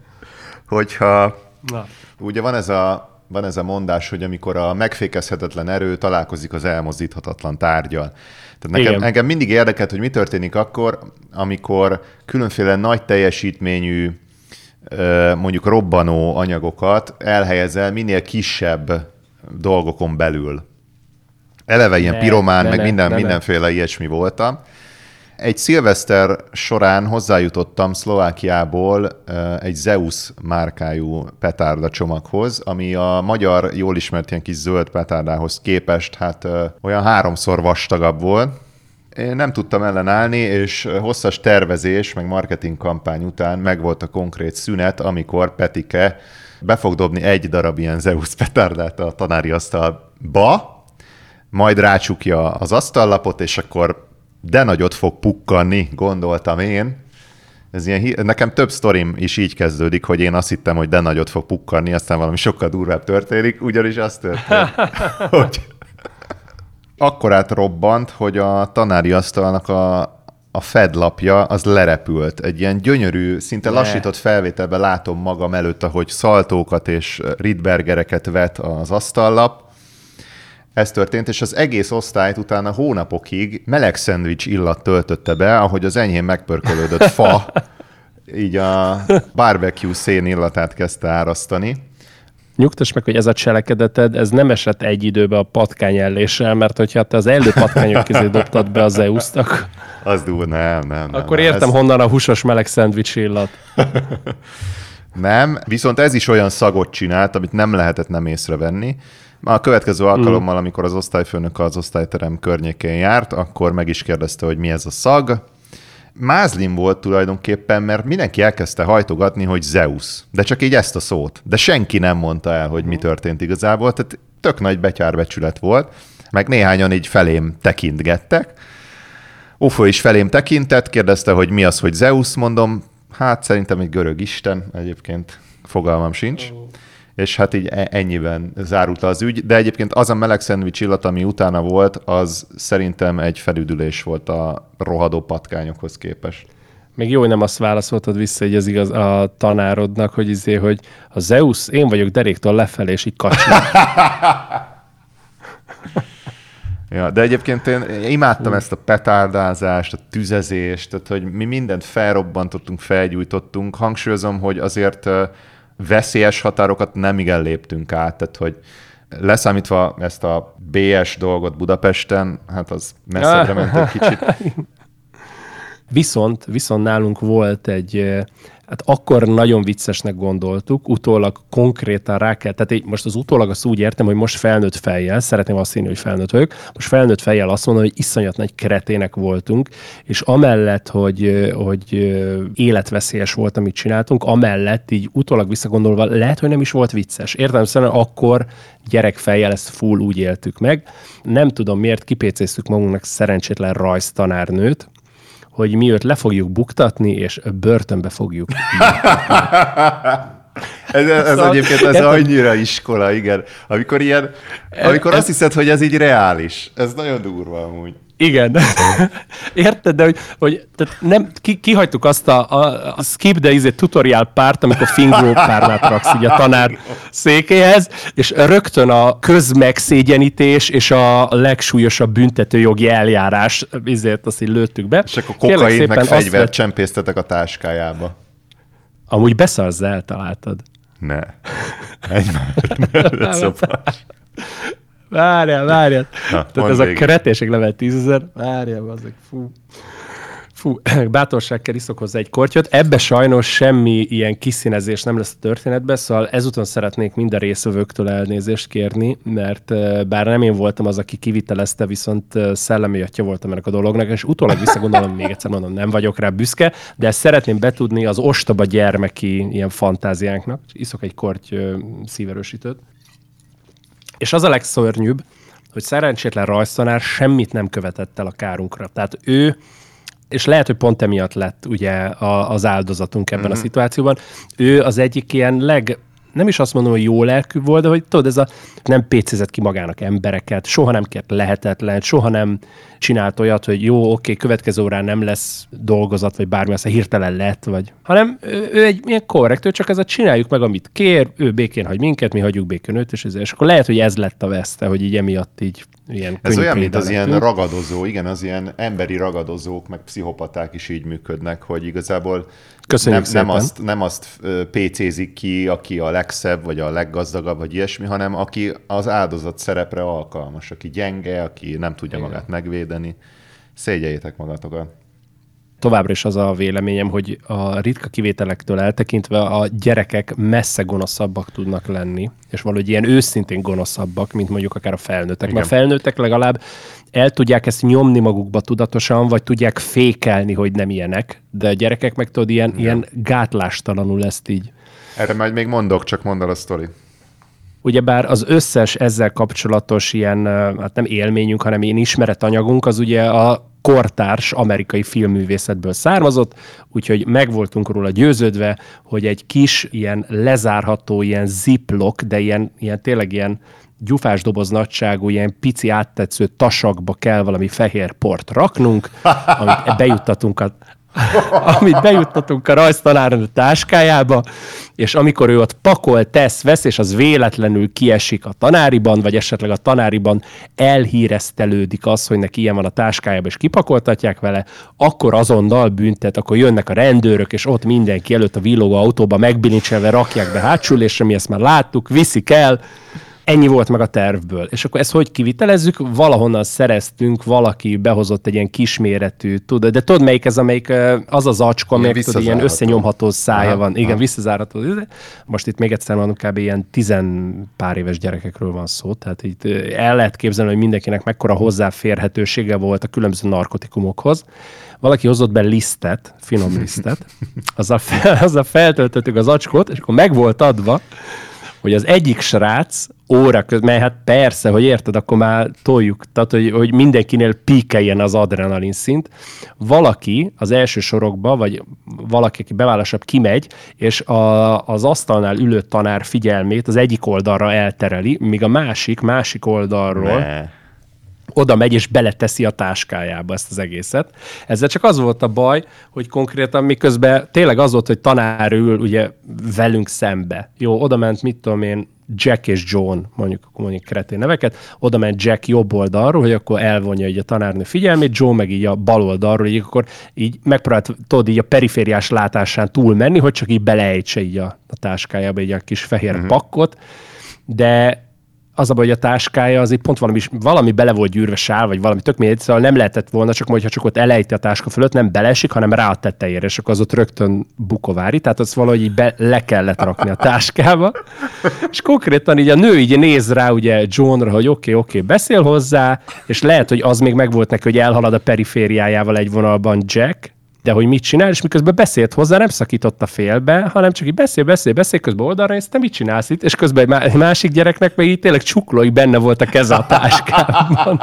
<laughs> hogyha Na. ugye van ez a van ez a mondás, hogy amikor a megfékezhetetlen erő találkozik az elmozdíthatatlan tárgyal. Tehát nekem, engem mindig érdekelt, hogy mi történik akkor, amikor különféle nagy teljesítményű, mondjuk robbanó anyagokat elhelyezel minél kisebb dolgokon belül. Eleve ilyen ne, piromán, ne, meg ne, minden, ne, mindenféle ilyesmi voltam. Egy szilveszter során hozzájutottam Szlovákiából egy Zeus márkájú petárda csomaghoz, ami a magyar jól ismert ilyen kis zöld petárdához képest hát olyan háromszor vastagabb volt. Én nem tudtam ellenállni, és hosszas tervezés, meg marketing kampány után megvolt a konkrét szünet, amikor Petike be fog dobni egy darab ilyen Zeus petárdát a tanári asztalba, majd rácsukja az asztallapot, és akkor de nagyot fog pukkanni, gondoltam én. Ez ilyen, nekem több sztorim is így kezdődik, hogy én azt hittem, hogy de nagyot fog pukkanni, aztán valami sokkal durvább történik, ugyanis az történt, <laughs> hogy akkorát robbant, hogy a tanári asztalnak a a Fed lapja az lerepült. Egy ilyen gyönyörű, szinte Le. lassított felvételben látom magam előtt, ahogy szaltókat és ritbergereket vet az asztallap. Ez történt, és az egész osztályt utána hónapokig meleg szendvics illat töltötte be, ahogy az enyhén megpörkölődött fa, <laughs> így a barbecue szén illatát kezdte árasztani nyugtass meg, hogy ez a cselekedeted, ez nem esett egy időbe a patkányelléssel, mert hogyha te az elő patkányok közé dobtad be az eu akkor... Az durva, nem, nem, nem. Akkor értem, ez... honnan a húsos meleg szendvics illat. <laughs> nem, viszont ez is olyan szagot csinált, amit nem lehetett nem észrevenni. A következő alkalommal, mm. amikor az osztályfőnök az osztályterem környékén járt, akkor meg is kérdezte, hogy mi ez a szag, mázlim volt tulajdonképpen, mert mindenki elkezdte hajtogatni, hogy Zeus. De csak így ezt a szót. De senki nem mondta el, hogy mi mhm. történt igazából. Tehát tök nagy betyárbecsület volt. Meg néhányan így felém tekintgettek. Ufo is felém tekintett, kérdezte, hogy mi az, hogy Zeus, mondom, hát szerintem egy görög isten, egyébként fogalmam sincs. Oh. És hát így e- ennyiben zárult az ügy, de egyébként az a meleg szendvics illat, ami utána volt, az szerintem egy felüdülés volt a rohadó patkányokhoz képest. Még jó, hogy nem azt válaszoltad vissza hogy az igaz a tanárodnak, hogy izé, hogy a Zeus, én vagyok deréktől lefelé, és így kacsnak. <laughs> Ja, de egyébként én imádtam ezt a petárdázást, a tüzezést, tehát hogy mi mindent felrobbantottunk, felgyújtottunk. Hangsúlyozom, hogy azért veszélyes határokat nem igen léptünk át, tehát hogy leszámítva ezt a BS dolgot Budapesten, hát az messzebbre <laughs> ment egy kicsit. Viszont, viszont nálunk volt egy hát akkor nagyon viccesnek gondoltuk, utólag konkrétan rá kell, tehát most az utólag azt úgy értem, hogy most felnőtt fejjel, szeretném azt hinni, hogy felnőtt vagyok, most felnőtt fejjel azt mondom, hogy iszonyat nagy kretének voltunk, és amellett, hogy, hogy életveszélyes volt, amit csináltunk, amellett így utólag visszagondolva lehet, hogy nem is volt vicces. Értem, szerint akkor gyerekfejjel ezt full úgy éltük meg. Nem tudom miért kipécéztük magunknak szerencsétlen rajztanárnőt, hogy mi őt le fogjuk buktatni, és börtönbe fogjuk. <laughs> ez, ez szóval, egyébként ez annyira iskola, igen. Amikor ilyen, amikor ez, azt hiszed, hogy ez így reális. Ez nagyon durva amúgy. Igen. <laughs> Érted, de hogy, hogy tehát nem, ki, kihagytuk azt a, a, a skip, de izé tutorial párt, amikor fingó párnát raksz így a tanár székéhez, és rögtön a közmegszégyenítés és a legsúlyosabb büntetőjogi eljárás, ezért azt így lőttük be. És akkor kokain meg fegyvert vett... csempésztetek a táskájába. Amúgy beszarsz, eltaláltad. Ne. Egy már. <laughs> <laughs> Várjál, várjál. Na, Tehát ez végig. a keretések level 10 ezer. Várjál, azok, fú. Fú, <clears throat> bátorság kell iszok hozzá egy kortyot. Ebbe sajnos semmi ilyen kiszínezés nem lesz a történetben, szóval ezúton szeretnék minden részvevőktől elnézést kérni, mert bár nem én voltam az, aki kivitelezte, viszont szellemi atya voltam ennek a dolognak, és utólag visszagondolom, még egyszer mondom, nem vagyok rá büszke, de ezt szeretném betudni az ostoba gyermeki ilyen fantáziánknak. Iszok egy korty szíverősítőt. És az a legszörnyűbb, hogy szerencsétlen rajztanár semmit nem követett el a kárunkra. Tehát ő, és lehet, hogy pont emiatt lett ugye az áldozatunk ebben mm-hmm. a mhm. szituációban, ő az egyik ilyen leg nem is azt mondom, hogy jó lelkű volt, de hogy tudod, ez a nem pécézett ki magának embereket, soha nem kért lehetetlen, soha nem csinált olyat, hogy jó, oké, következő órán nem lesz dolgozat, vagy bármi, aztán hirtelen lett, vagy... Hanem ő, ő egy ilyen korrekt, ő csak ez a csináljuk meg, amit kér, ő békén hagy minket, mi hagyjuk békén őt, és, ez, és akkor lehet, hogy ez lett a veszte, hogy így emiatt így ilyen Ez olyan, mint az ilyen ragadozó, igen, az ilyen emberi ragadozók, meg pszichopaták is így működnek, hogy igazából Köszönjük nem, nem, azt, nem azt PC-zik ki, aki a legszebb, vagy a leggazdagabb, vagy ilyesmi, hanem aki az áldozat szerepre alkalmas, aki gyenge, aki nem tudja Igen. magát megvédeni. Szégyeljétek magatokat továbbra is az a véleményem, hogy a ritka kivételektől eltekintve a gyerekek messze gonoszabbak tudnak lenni, és valahogy ilyen őszintén gonoszabbak, mint mondjuk akár a felnőttek. Mert a felnőttek legalább el tudják ezt nyomni magukba tudatosan, vagy tudják fékelni, hogy nem ilyenek, de a gyerekek meg tudod, ilyen, ilyen gátlástalanul ezt így. Erre majd még mondok, csak mondd el a sztori. Ugyebár az összes ezzel kapcsolatos ilyen, hát nem élményünk, hanem ilyen ismeretanyagunk, az ugye a kortárs amerikai filmművészetből származott, úgyhogy meg voltunk róla győződve, hogy egy kis, ilyen lezárható, ilyen ziplock, de ilyen, ilyen tényleg ilyen gyufás doboz nagyságú, ilyen pici áttetsző tasakba kell valami fehér port raknunk, amit bejuttatunk a, <laughs> amit bejuttatunk a rajztanárnő táskájába, és amikor ő ott pakol, tesz, vesz, és az véletlenül kiesik a tanáriban, vagy esetleg a tanáriban elhíreztelődik az, hogy neki ilyen van a táskájában, és kipakoltatják vele, akkor azonnal büntet, akkor jönnek a rendőrök, és ott mindenki előtt a villogó autóba megbilincselve rakják be hátsülésre, mi ezt már láttuk, viszik el, ennyi volt meg a tervből. És akkor ezt hogy kivitelezzük? Valahonnan szereztünk, valaki behozott egy ilyen kisméretű, tudod, de tudod melyik ez, amelyik az az acska, amelyik tudod, ilyen összenyomható szája aha, van. Igen, aha. visszazárható. Most itt még egyszer mondom, kb. ilyen tizen pár éves gyerekekről van szó, tehát itt el lehet képzelni, hogy mindenkinek mekkora hozzáférhetősége volt a különböző narkotikumokhoz valaki hozott be lisztet, finom lisztet, <laughs> azzal, fel, azzal feltöltöttük az acskot, és akkor meg volt adva, hogy az egyik srác óra közben, mert hát persze, hogy érted, akkor már toljuk, tehát hogy, hogy mindenkinél píkeljen az adrenalin szint. Valaki az első sorokba, vagy valaki, aki beválasabb, kimegy, és a, az asztalnál ülő tanár figyelmét az egyik oldalra eltereli, míg a másik, másik oldalról ne oda megy és beleteszi a táskájába ezt az egészet. Ezzel csak az volt a baj, hogy konkrétan miközben tényleg az volt, hogy tanár ül ugye velünk szembe. Jó, oda ment, mit tudom én, Jack és John, mondjuk, mondjuk kretén neveket, oda ment Jack jobb oldalról, hogy akkor elvonja így a tanárnő figyelmét, John meg így a bal oldalról, így akkor így megpróbált, tudod, így a perifériás látásán túl menni, hogy csak így beleejtse így a, a táskájába egy kis fehér uh-huh. pakkot, de az a baj, hogy a táskája azért pont valami, valami bele volt gyűrve sál, vagy valami tök mindegy, szóval nem lehetett volna, csak hogyha csak ott elejti a táska fölött, nem belesik, hanem rá a tetejére, és akkor az ott rögtön bukovári, tehát az valahogy így be, le kellett rakni a táskába. és konkrétan így a nő így néz rá ugye Johnra, hogy oké, okay, oké, okay, beszél hozzá, és lehet, hogy az még megvolt neki, hogy elhalad a perifériájával egy vonalban Jack, de hogy mit csinál, és miközben beszélt hozzá, nem szakította félbe, hanem csak így beszél, beszél, beszél, közben oldalra és te mit csinálsz itt, és közben egy másik gyereknek meg így tényleg csuklói benne volt a keze a táskában.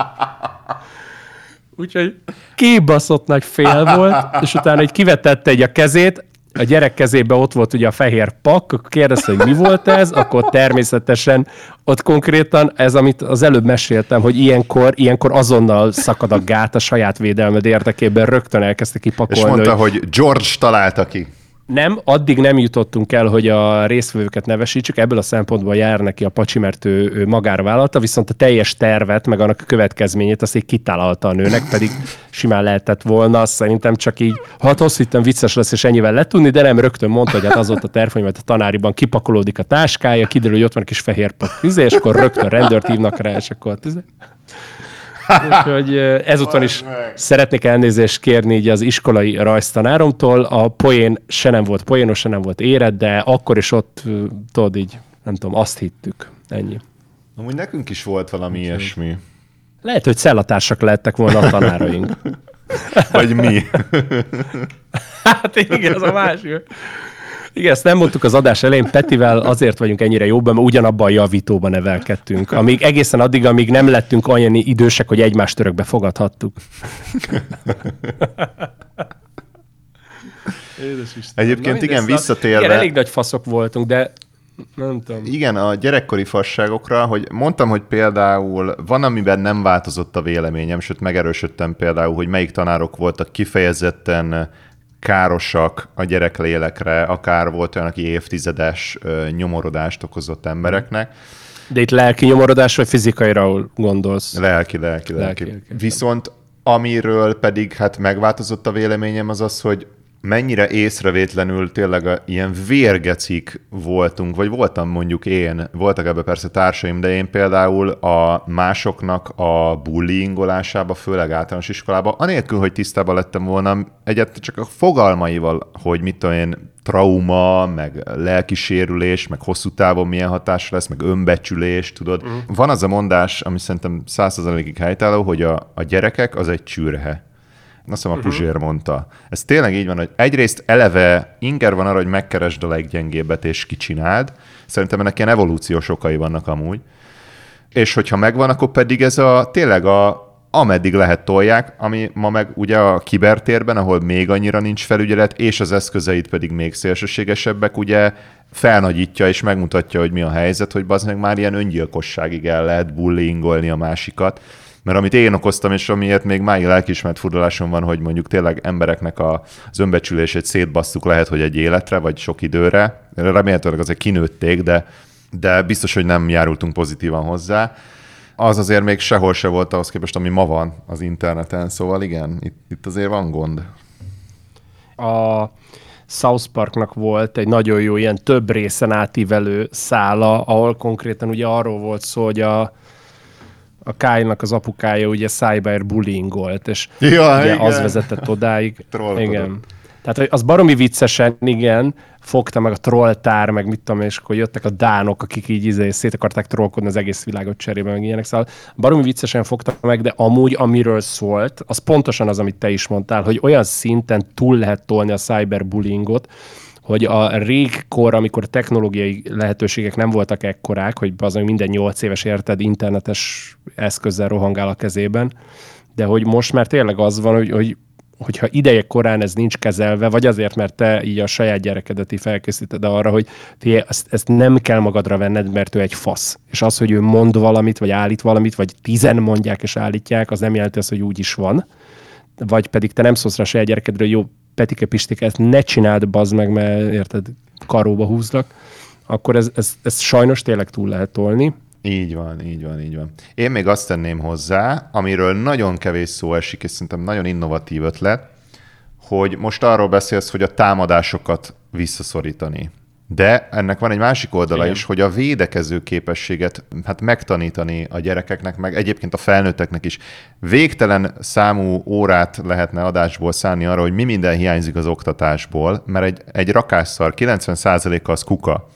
Úgyhogy kibaszott nagy fél volt, és utána egy kivetette egy a kezét, a gyerek kezében ott volt ugye a fehér pak, akkor kérdezte, hogy mi volt ez, akkor természetesen ott konkrétan ez, amit az előbb meséltem, hogy ilyenkor, ilyenkor azonnal szakad a gát a saját védelmed érdekében, rögtön elkezdte kipakolni. És mondta, hogy, hogy George találta ki. Nem, addig nem jutottunk el, hogy a résztvevőket nevesítsük, ebből a szempontból jár neki a pacsi, mert ő, ő magára viszont a teljes tervet, meg annak a következményét azt így kitalálta a nőnek, pedig simán lehetett volna, szerintem csak így, hát azt hittem vicces lesz, és ennyivel letudni, de nem rögtön mondta, hogy hát az volt a terv, hogy majd a tanáriban kipakolódik a táskája, kiderül, hogy ott van egy kis fehér pak, és akkor rögtön rendőrt hívnak rá, és akkor Úgyhogy ezúton is szeretnék elnézést kérni így az iskolai rajztanáromtól. A poén se nem volt poénos, se nem volt éred, de akkor is ott, tudod így, nem tudom, azt hittük. Ennyi. Amúgy nekünk is volt valami Úgyhogy. ilyesmi. Lehet, hogy cellatársak lettek volna a tanáraink. Vagy mi? <laughs> hát igen, az a másik. Igen, ezt nem mondtuk az adás elején, Petivel azért vagyunk ennyire jobban, mert ugyanabban a javítóban nevelkedtünk. Amíg egészen addig, amíg nem lettünk olyan idősek, hogy egymást örökbe fogadhattuk. Egyébként Na, igen, visszatérve... Igen, elég nagy faszok voltunk, de nem tudom. Igen, a gyerekkori fasságokra, hogy mondtam, hogy például van, amiben nem változott a véleményem, sőt megerősödtem például, hogy melyik tanárok voltak kifejezetten károsak a gyereklélekre, akár volt olyan, aki évtizedes nyomorodást okozott embereknek. De itt lelki nyomorodás, vagy fizikaira gondolsz? Lelki, lelki, lelki. lelki, lelki. Viszont amiről pedig hát megváltozott a véleményem, az az, hogy mennyire észrevétlenül tényleg ilyen vérgecik voltunk, vagy voltam mondjuk én, voltak ebbe persze társaim, de én például a másoknak a bullyingolásába, főleg általános iskolába, anélkül, hogy tisztában lettem volna egyet csak a fogalmaival, hogy mit tudom én, trauma, meg lelkisérülés, meg hosszú távon milyen hatás lesz, meg önbecsülés, tudod. Uh-huh. Van az a mondás, ami szerintem százszerzalékig helytálló, hogy a, a gyerekek az egy csürhe azt hiszem a. Puzsér uh-huh. mondta. Ez tényleg így van, hogy egyrészt eleve inger van arra, hogy megkeresd a leggyengebbet és kicsináld. Szerintem ennek ilyen evolúciós okai vannak amúgy. És hogyha megvan, akkor pedig ez a tényleg a ameddig lehet tolják, ami ma meg ugye a kibertérben, ahol még annyira nincs felügyelet, és az eszközeit pedig még szélsőségesebbek, ugye felnagyítja és megmutatja, hogy mi a helyzet, hogy az meg már ilyen öngyilkosságig el lehet bullyingolni a másikat. Mert amit én okoztam, és amiért még máig lelkismert furdalásom van, hogy mondjuk tényleg embereknek a, az önbecsülését szétbasszuk lehet, hogy egy életre, vagy sok időre. Remélhetőleg azért kinőtték, de, de biztos, hogy nem járultunk pozitívan hozzá. Az azért még sehol se volt ahhoz képest, ami ma van az interneten, szóval igen, itt, itt azért van gond. A South Parknak volt egy nagyon jó ilyen több részen átívelő szála, ahol konkrétan ugye arról volt szó, hogy a, a Kyle-nak az apukája ugye cyberbullyingolt, és ja, ugye igen. az vezetett odáig. <laughs> igen. Tehát az baromi viccesen, igen, fogta meg a trolltár, meg mit tudom, és akkor jöttek a dánok, akik így izé, szét akarták trollkodni az egész világot cserébe, meg ilyenek. Szóval baromi viccesen fogta meg, de amúgy, amiről szólt, az pontosan az, amit te is mondtál, hogy olyan szinten túl lehet tolni a cyberbullyingot, hogy a régkor, amikor technológiai lehetőségek nem voltak ekkorák, hogy az minden nyolc éves érted internetes eszközzel rohangál a kezében, de hogy most már tényleg az van, hogy, hogy hogyha ideje korán ez nincs kezelve, vagy azért, mert te így a saját gyerekedet így felkészíted arra, hogy ti ezt, ezt nem kell magadra venned, mert ő egy fasz. És az, hogy ő mond valamit, vagy állít valamit, vagy tizen mondják és állítják, az nem jelenti azt, hogy úgy is van. Vagy pedig te nem szólsz rá a saját gyerekedről, jó, Petike Pistike, ezt ne csináld, bazd meg, mert érted, karóba húzlak, akkor ez, ez, ez sajnos tényleg túl lehet tolni. Így van, így van, így van. Én még azt tenném hozzá, amiről nagyon kevés szó esik, és szerintem nagyon innovatív ötlet, hogy most arról beszélsz, hogy a támadásokat visszaszorítani. De ennek van egy másik oldala Igen. is, hogy a védekező képességet hát megtanítani a gyerekeknek, meg egyébként a felnőtteknek is. Végtelen számú órát lehetne adásból szállni arra, hogy mi minden hiányzik az oktatásból, mert egy, egy rakásszar 90%-a az kuka.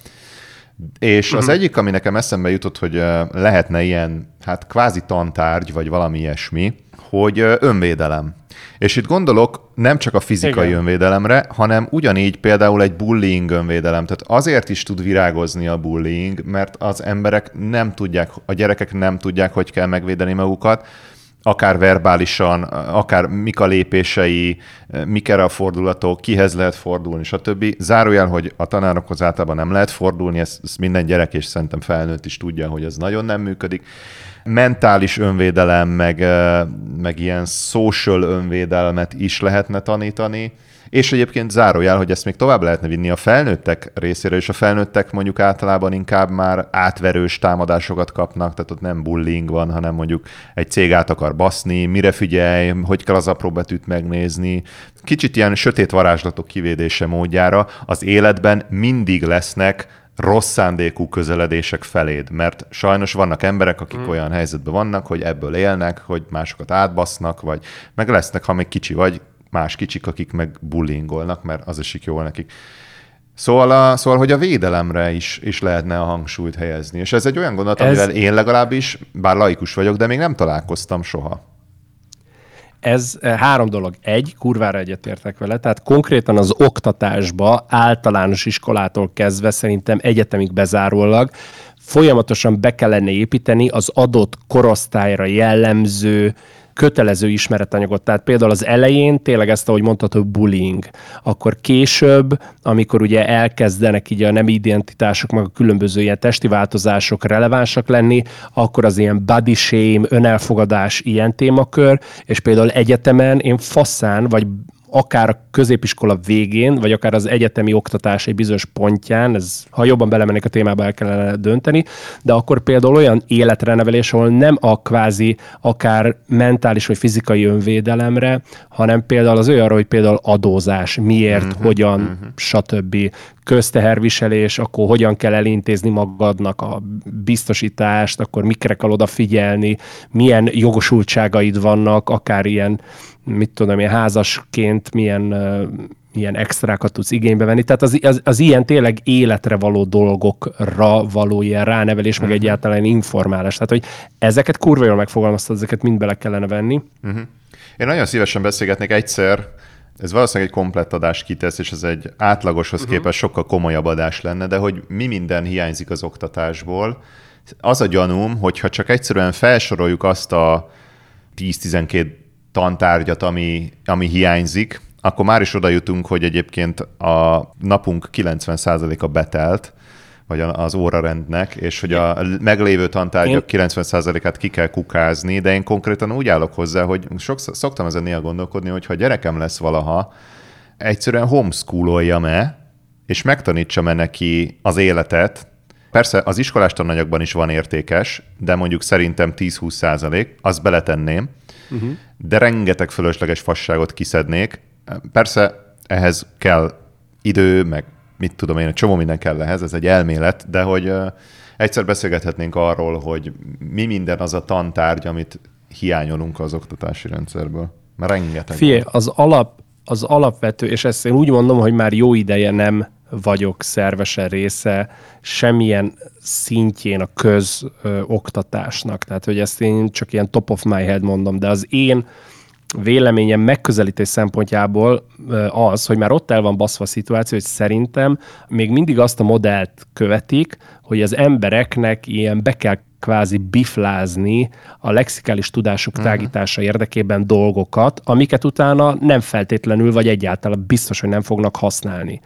És az mhm. egyik, ami nekem eszembe jutott, hogy lehetne ilyen, hát kvázi tantárgy, vagy valami ilyesmi, hogy önvédelem. És itt gondolok nem csak a fizikai Igen. önvédelemre, hanem ugyanígy például egy bullying önvédelem. Tehát azért is tud virágozni a bullying, mert az emberek nem tudják, a gyerekek nem tudják, hogy kell megvédeni magukat, akár verbálisan, akár mik a lépései, mik erre a fordulatok, kihez lehet fordulni, stb. Zárójel, hogy a tanárokhoz általában nem lehet fordulni, ezt, ezt minden gyerek és szerintem felnőtt is tudja, hogy ez nagyon nem működik. Mentális önvédelem, meg, meg ilyen social önvédelmet is lehetne tanítani, és egyébként zárójel, hogy ezt még tovább lehetne vinni a felnőttek részére, és a felnőttek mondjuk általában inkább már átverős támadásokat kapnak, tehát ott nem bullying van, hanem mondjuk egy cég át akar baszni, mire figyelj, hogy kell az apró betűt megnézni. Kicsit ilyen sötét varázslatok kivédése módjára az életben mindig lesznek rossz szándékú közeledések feléd, mert sajnos vannak emberek, akik mm. olyan helyzetben vannak, hogy ebből élnek, hogy másokat átbasznak, vagy meg lesznek, ha még kicsi vagy, más kicsik, akik meg bullyingolnak, mert az esik jól nekik. Szóval, a, szóval, hogy a védelemre is, is lehetne a hangsúlyt helyezni. És ez egy olyan gondolat, ez... amivel én legalábbis, bár laikus vagyok, de még nem találkoztam soha. Ez eh, három dolog. Egy, kurvára egyetértek vele, tehát konkrétan az oktatásba, általános iskolától kezdve szerintem egyetemig bezárólag folyamatosan be kellene építeni az adott korosztályra jellemző kötelező ismeretanyagot. Tehát például az elején tényleg ezt, ahogy mondható, bullying. Akkor később, amikor ugye elkezdenek így a nem identitások, meg a különböző ilyen testi változások relevánsak lenni, akkor az ilyen body shame, önelfogadás ilyen témakör, és például egyetemen én faszán, vagy akár a középiskola végén, vagy akár az egyetemi oktatás egy bizonyos pontján, ez, ha jobban belemennék a témába, el kellene dönteni, de akkor például olyan életre nevelés, ahol nem a kvázi akár mentális vagy fizikai önvédelemre, hanem például az olyanra, hogy például adózás, miért, uh-huh, hogyan, uh-huh. stb közteherviselés, akkor hogyan kell elintézni magadnak a biztosítást, akkor mikre kell odafigyelni, milyen jogosultságaid vannak, akár ilyen mit tudom ilyen házasként milyen ilyen extrákat tudsz igénybe venni. Tehát az, az, az ilyen tényleg életre való dolgokra való ilyen ránevelés, uh-huh. meg mhm. egyáltalán informálás. Tehát, hogy ezeket kurva jól megfogalmaztad, ezeket mind bele kellene venni. Uh-huh. Én nagyon szívesen beszélgetnék egyszer, ez valószínűleg egy komplett adást kitesz, és ez egy átlagoshoz uh-huh. képest sokkal komolyabb adás lenne, de hogy mi minden hiányzik az oktatásból, az a gyanúm, hogyha csak egyszerűen felsoroljuk azt a 10-12 tantárgyat, ami, ami hiányzik, akkor már is oda jutunk, hogy egyébként a napunk 90%-a betelt, vagy az órarendnek, és hogy a meglévő tantárgyak én... 90%-át ki kell kukázni, de én konkrétan úgy állok hozzá, hogy sokszor, szoktam ezen néha gondolkodni, hogy ha gyerekem lesz valaha, egyszerűen homeschoololjam-e, és megtanítsam-e neki az életet, Persze az iskolás tananyagban is van értékes, de mondjuk szerintem 10-20 százalék, azt beletenném, uh-huh. de rengeteg fölösleges fasságot kiszednék. Persze ehhez kell idő, meg mit tudom én, egy csomó minden kell ehhez, ez egy elmélet, de hogy egyszer beszélgethetnénk arról, hogy mi minden az a tantárgy, amit hiányolunk az oktatási rendszerből. Mert rengeteg. Figyelj, az, alap, az alapvető, és ezt én úgy mondom, hogy már jó ideje nem vagyok szervesen része semmilyen szintjén a közoktatásnak. Tehát, hogy ezt én csak ilyen top of my head mondom, de az én véleményem megközelítés szempontjából az, hogy már ott el van baszva a szituáció, hogy szerintem még mindig azt a modellt követik, hogy az embereknek ilyen be kell kvázi biflázni a lexikális tudásuk uh-huh. tágítása érdekében dolgokat, amiket utána nem feltétlenül, vagy egyáltalán biztos, hogy nem fognak használni.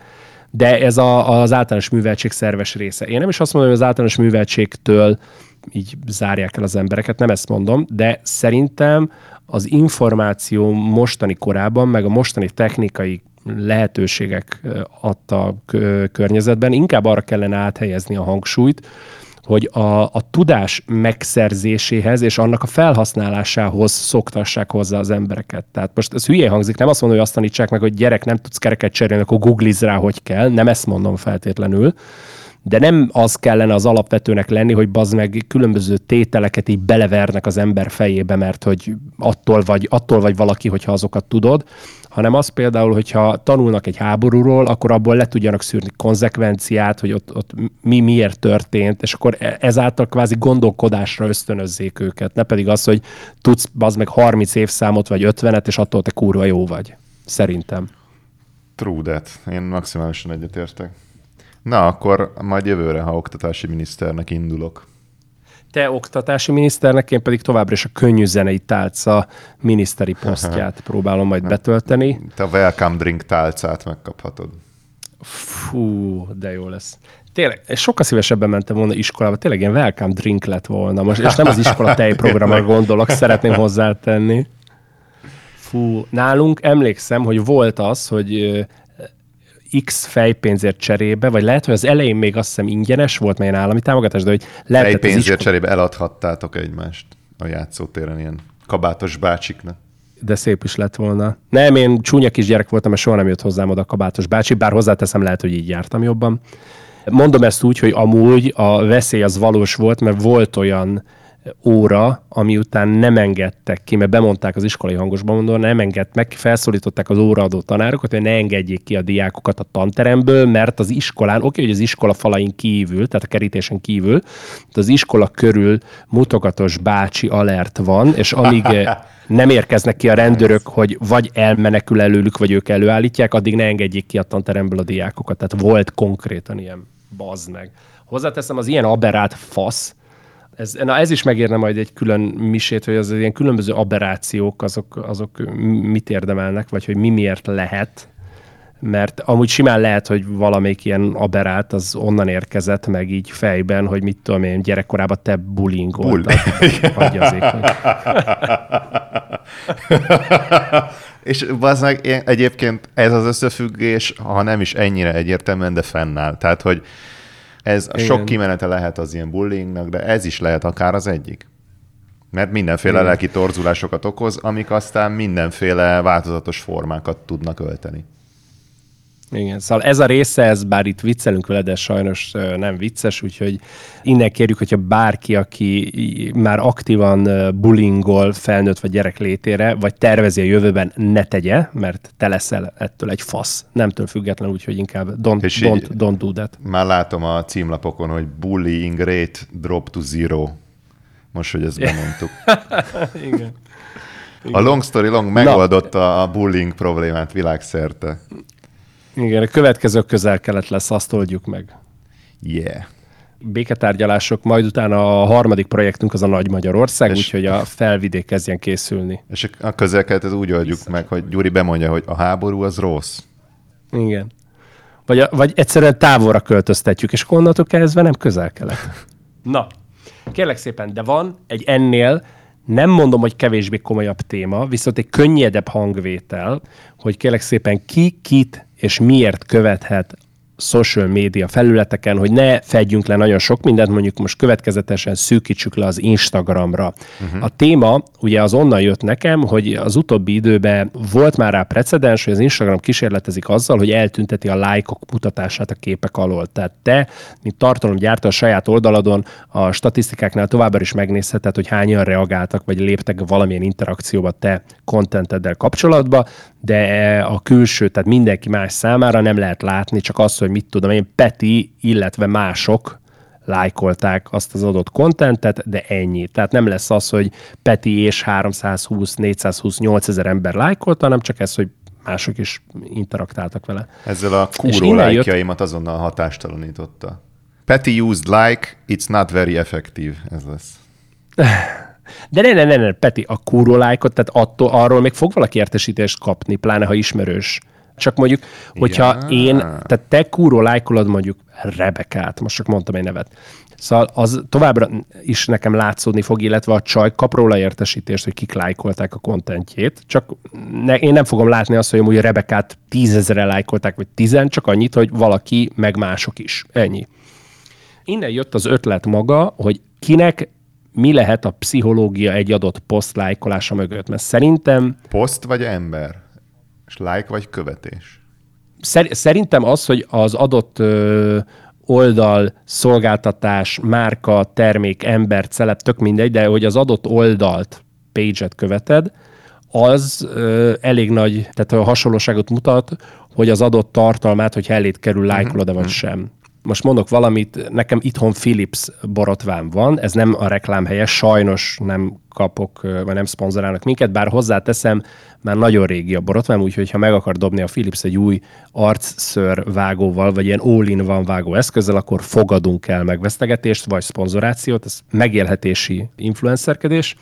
De ez a, az általános műveltség szerves része. Én nem is azt mondom, hogy az általános műveltségtől így zárják el az embereket, nem ezt mondom, de szerintem az információ mostani korában, meg a mostani technikai lehetőségek adta környezetben inkább arra kellene áthelyezni a hangsúlyt, hogy a, a tudás megszerzéséhez és annak a felhasználásához szoktassák hozzá az embereket. Tehát most ez hülye hangzik, nem azt mondom, hogy azt tanítsák meg, hogy gyerek nem tudsz kereket cserélni, akkor googliz rá, hogy kell, nem ezt mondom feltétlenül, de nem az kellene az alapvetőnek lenni, hogy bazd meg különböző tételeket így belevernek az ember fejébe, mert hogy attól vagy, attól vagy valaki, hogyha azokat tudod, hanem az például, hogyha tanulnak egy háborúról, akkor abból le tudjanak szűrni konzekvenciát, hogy ott, ott mi miért történt, és akkor e, ezáltal kvázi gondolkodásra ösztönözzék őket, ne pedig az, hogy tudsz az meg 30 évszámot vagy 50-et, és attól te kurva jó vagy. Szerintem. True that. Én maximálisan egyetértek. Na, akkor majd jövőre, ha oktatási miniszternek indulok. Te oktatási miniszternek, én pedig továbbra is a könnyű zenei tálca miniszteri <laughs> posztját próbálom majd betölteni. Te a welcome drink tálcát megkaphatod. Fú, de jó lesz. Tényleg, sokkal szívesebben mentem volna iskolába, tényleg ilyen welcome drink lett volna most, és nem az iskola <laughs> tejprogramra gondolok, szeretném hozzátenni. Fú, nálunk emlékszem, hogy volt az, hogy X fejpénzért cserébe, vagy lehet, hogy az elején még azt hiszem ingyenes volt, melyen állami támogatás, de hogy lehet. Fejpénzért iskol... cserébe eladhattátok egymást a játszótéren ilyen kabátos bácsiknak. De szép is lett volna. Nem, én csúnya kisgyerek voltam, mert soha nem jött hozzám oda a kabátos bácsi, bár hozzáteszem, lehet, hogy így jártam jobban. Mondom ezt úgy, hogy amúgy a veszély az valós volt, mert volt óra, ami után nem engedtek ki, mert bemondták az iskolai hangosban mondva, nem engedtek meg, felszólították az óraadó tanárokat, hogy ne engedjék ki a diákokat a tanteremből, mert az iskolán, oké, hogy az iskola falain kívül, tehát a kerítésen kívül, de az iskola körül mutogatos bácsi alert van, és amíg <laughs> nem érkeznek ki a rendőrök, hogy vagy elmenekül előlük, vagy ők előállítják, addig ne engedjék ki a tanteremből a diákokat. Tehát volt konkrétan ilyen bazd meg. Hozzáteszem, az ilyen aberált fasz, ez, na ez is megérne majd egy külön misét, hogy az ilyen különböző aberrációk, azok, azok mit érdemelnek, vagy hogy mi miért lehet, mert amúgy simán lehet, hogy valamelyik ilyen aberát az onnan érkezett meg így fejben, hogy mit tudom én, gyerekkorában te bullyingoltad. Bull. <laughs> És meg egyébként ez az összefüggés, ha nem is ennyire egyértelműen, de fennáll. Tehát, hogy ez Igen. sok kimenete lehet az ilyen bullyingnak, de ez is lehet akár az egyik. Mert mindenféle Igen. lelki torzulásokat okoz, amik aztán mindenféle változatos formákat tudnak ölteni. Igen, szóval ez a része, ez bár itt viccelünk vele, de sajnos nem vicces, úgyhogy innen kérjük, hogyha bárki, aki már aktívan bullyingol felnőtt vagy gyerek létére, vagy tervezi a jövőben, ne tegye, mert te leszel ettől egy fasz. Nemtől független, úgyhogy inkább don't, don't, don't do that. Már látom a címlapokon, hogy bullying rate drop to zero. Most, hogy ezt bemondtuk. <laughs> Igen. A long story long megoldotta Na. a bullying problémát világszerte. Igen, a következő közel-kelet lesz, azt oldjuk meg. Yeah. Béketárgyalások, majd utána a harmadik projektünk az a Nagy Magyarország, úgyhogy a felvidék kezdjen készülni. És a közel-kelet úgy oldjuk Vissza. meg, hogy Gyuri bemondja, hogy a háború az rossz. Igen. Vagy, a, vagy egyszerűen távolra költöztetjük, és onnantól kezdve nem közel-kelet. <laughs> Na, kérlek szépen, de van egy ennél nem mondom, hogy kevésbé komolyabb téma, viszont egy könnyedebb hangvétel, hogy kérlek szépen ki, kit és miért követhet social média felületeken, hogy ne fedjünk le nagyon sok mindent, mondjuk most következetesen szűkítsük le az Instagramra. Uh-huh. A téma ugye az onnan jött nekem, hogy az utóbbi időben volt már rá precedens, hogy az Instagram kísérletezik azzal, hogy eltünteti a lájkok mutatását a képek alól. Tehát te, mint tartalomgyártó a saját oldaladon a statisztikáknál továbbra is megnézheted, hogy hányan reagáltak, vagy léptek valamilyen interakcióba te kontenteddel kapcsolatba, de a külső, tehát mindenki más számára nem lehet látni, csak az, hogy mit tudom én, Peti, illetve mások lájkolták azt az adott kontentet, de ennyi. Tehát nem lesz az, hogy Peti és 320, 420, 8000 ember lájkolta, hanem csak ez, hogy mások is interaktáltak vele. Ezzel a kúró lájkjaimat jött... azonnal hatástalanította. Peti used like, it's not very effective. Ez lesz. De ne, ne, ne, ne, Peti, a kúró lájkot, tehát attól, arról még fog valaki értesítést kapni, pláne ha ismerős. Csak mondjuk, hogyha ja. én, tehát te kúró lájkolod mondjuk Rebekát, most csak mondtam egy nevet, Szóval az továbbra is nekem látszódni fog, illetve a csaj kap róla értesítést, hogy kik lájkolták a kontentjét. Csak ne, én nem fogom látni azt, hogy amúgy Rebekát tízezre lájkolták, vagy tizen, csak annyit, hogy valaki, meg mások is. Ennyi. Innen jött az ötlet maga, hogy kinek mi lehet a pszichológia egy adott poszt lájkolása mögött. Mert szerintem... Poszt vagy ember? És like vagy követés? Szerintem az, hogy az adott ö, oldal, szolgáltatás, márka, termék, ember, celeb, tök mindegy, de hogy az adott oldalt, page-et követed, az ö, elég nagy, tehát a hasonlóságot mutat, hogy az adott tartalmát, hogy elét kerül, mhm, lájkolod-e vagy mhm. sem. Most mondok valamit, nekem itthon Philips borotvám van, ez nem a reklám helye, sajnos nem kapok, vagy nem szponzorálnak minket, bár hozzáteszem, már nagyon régi a borotvám, úgyhogy ha meg akar dobni a Philips egy új arcször vágóval, vagy ilyen all van vágó eszközzel, akkor fogadunk el megvesztegetést, vagy szponzorációt, ez megélhetési influencerkedés.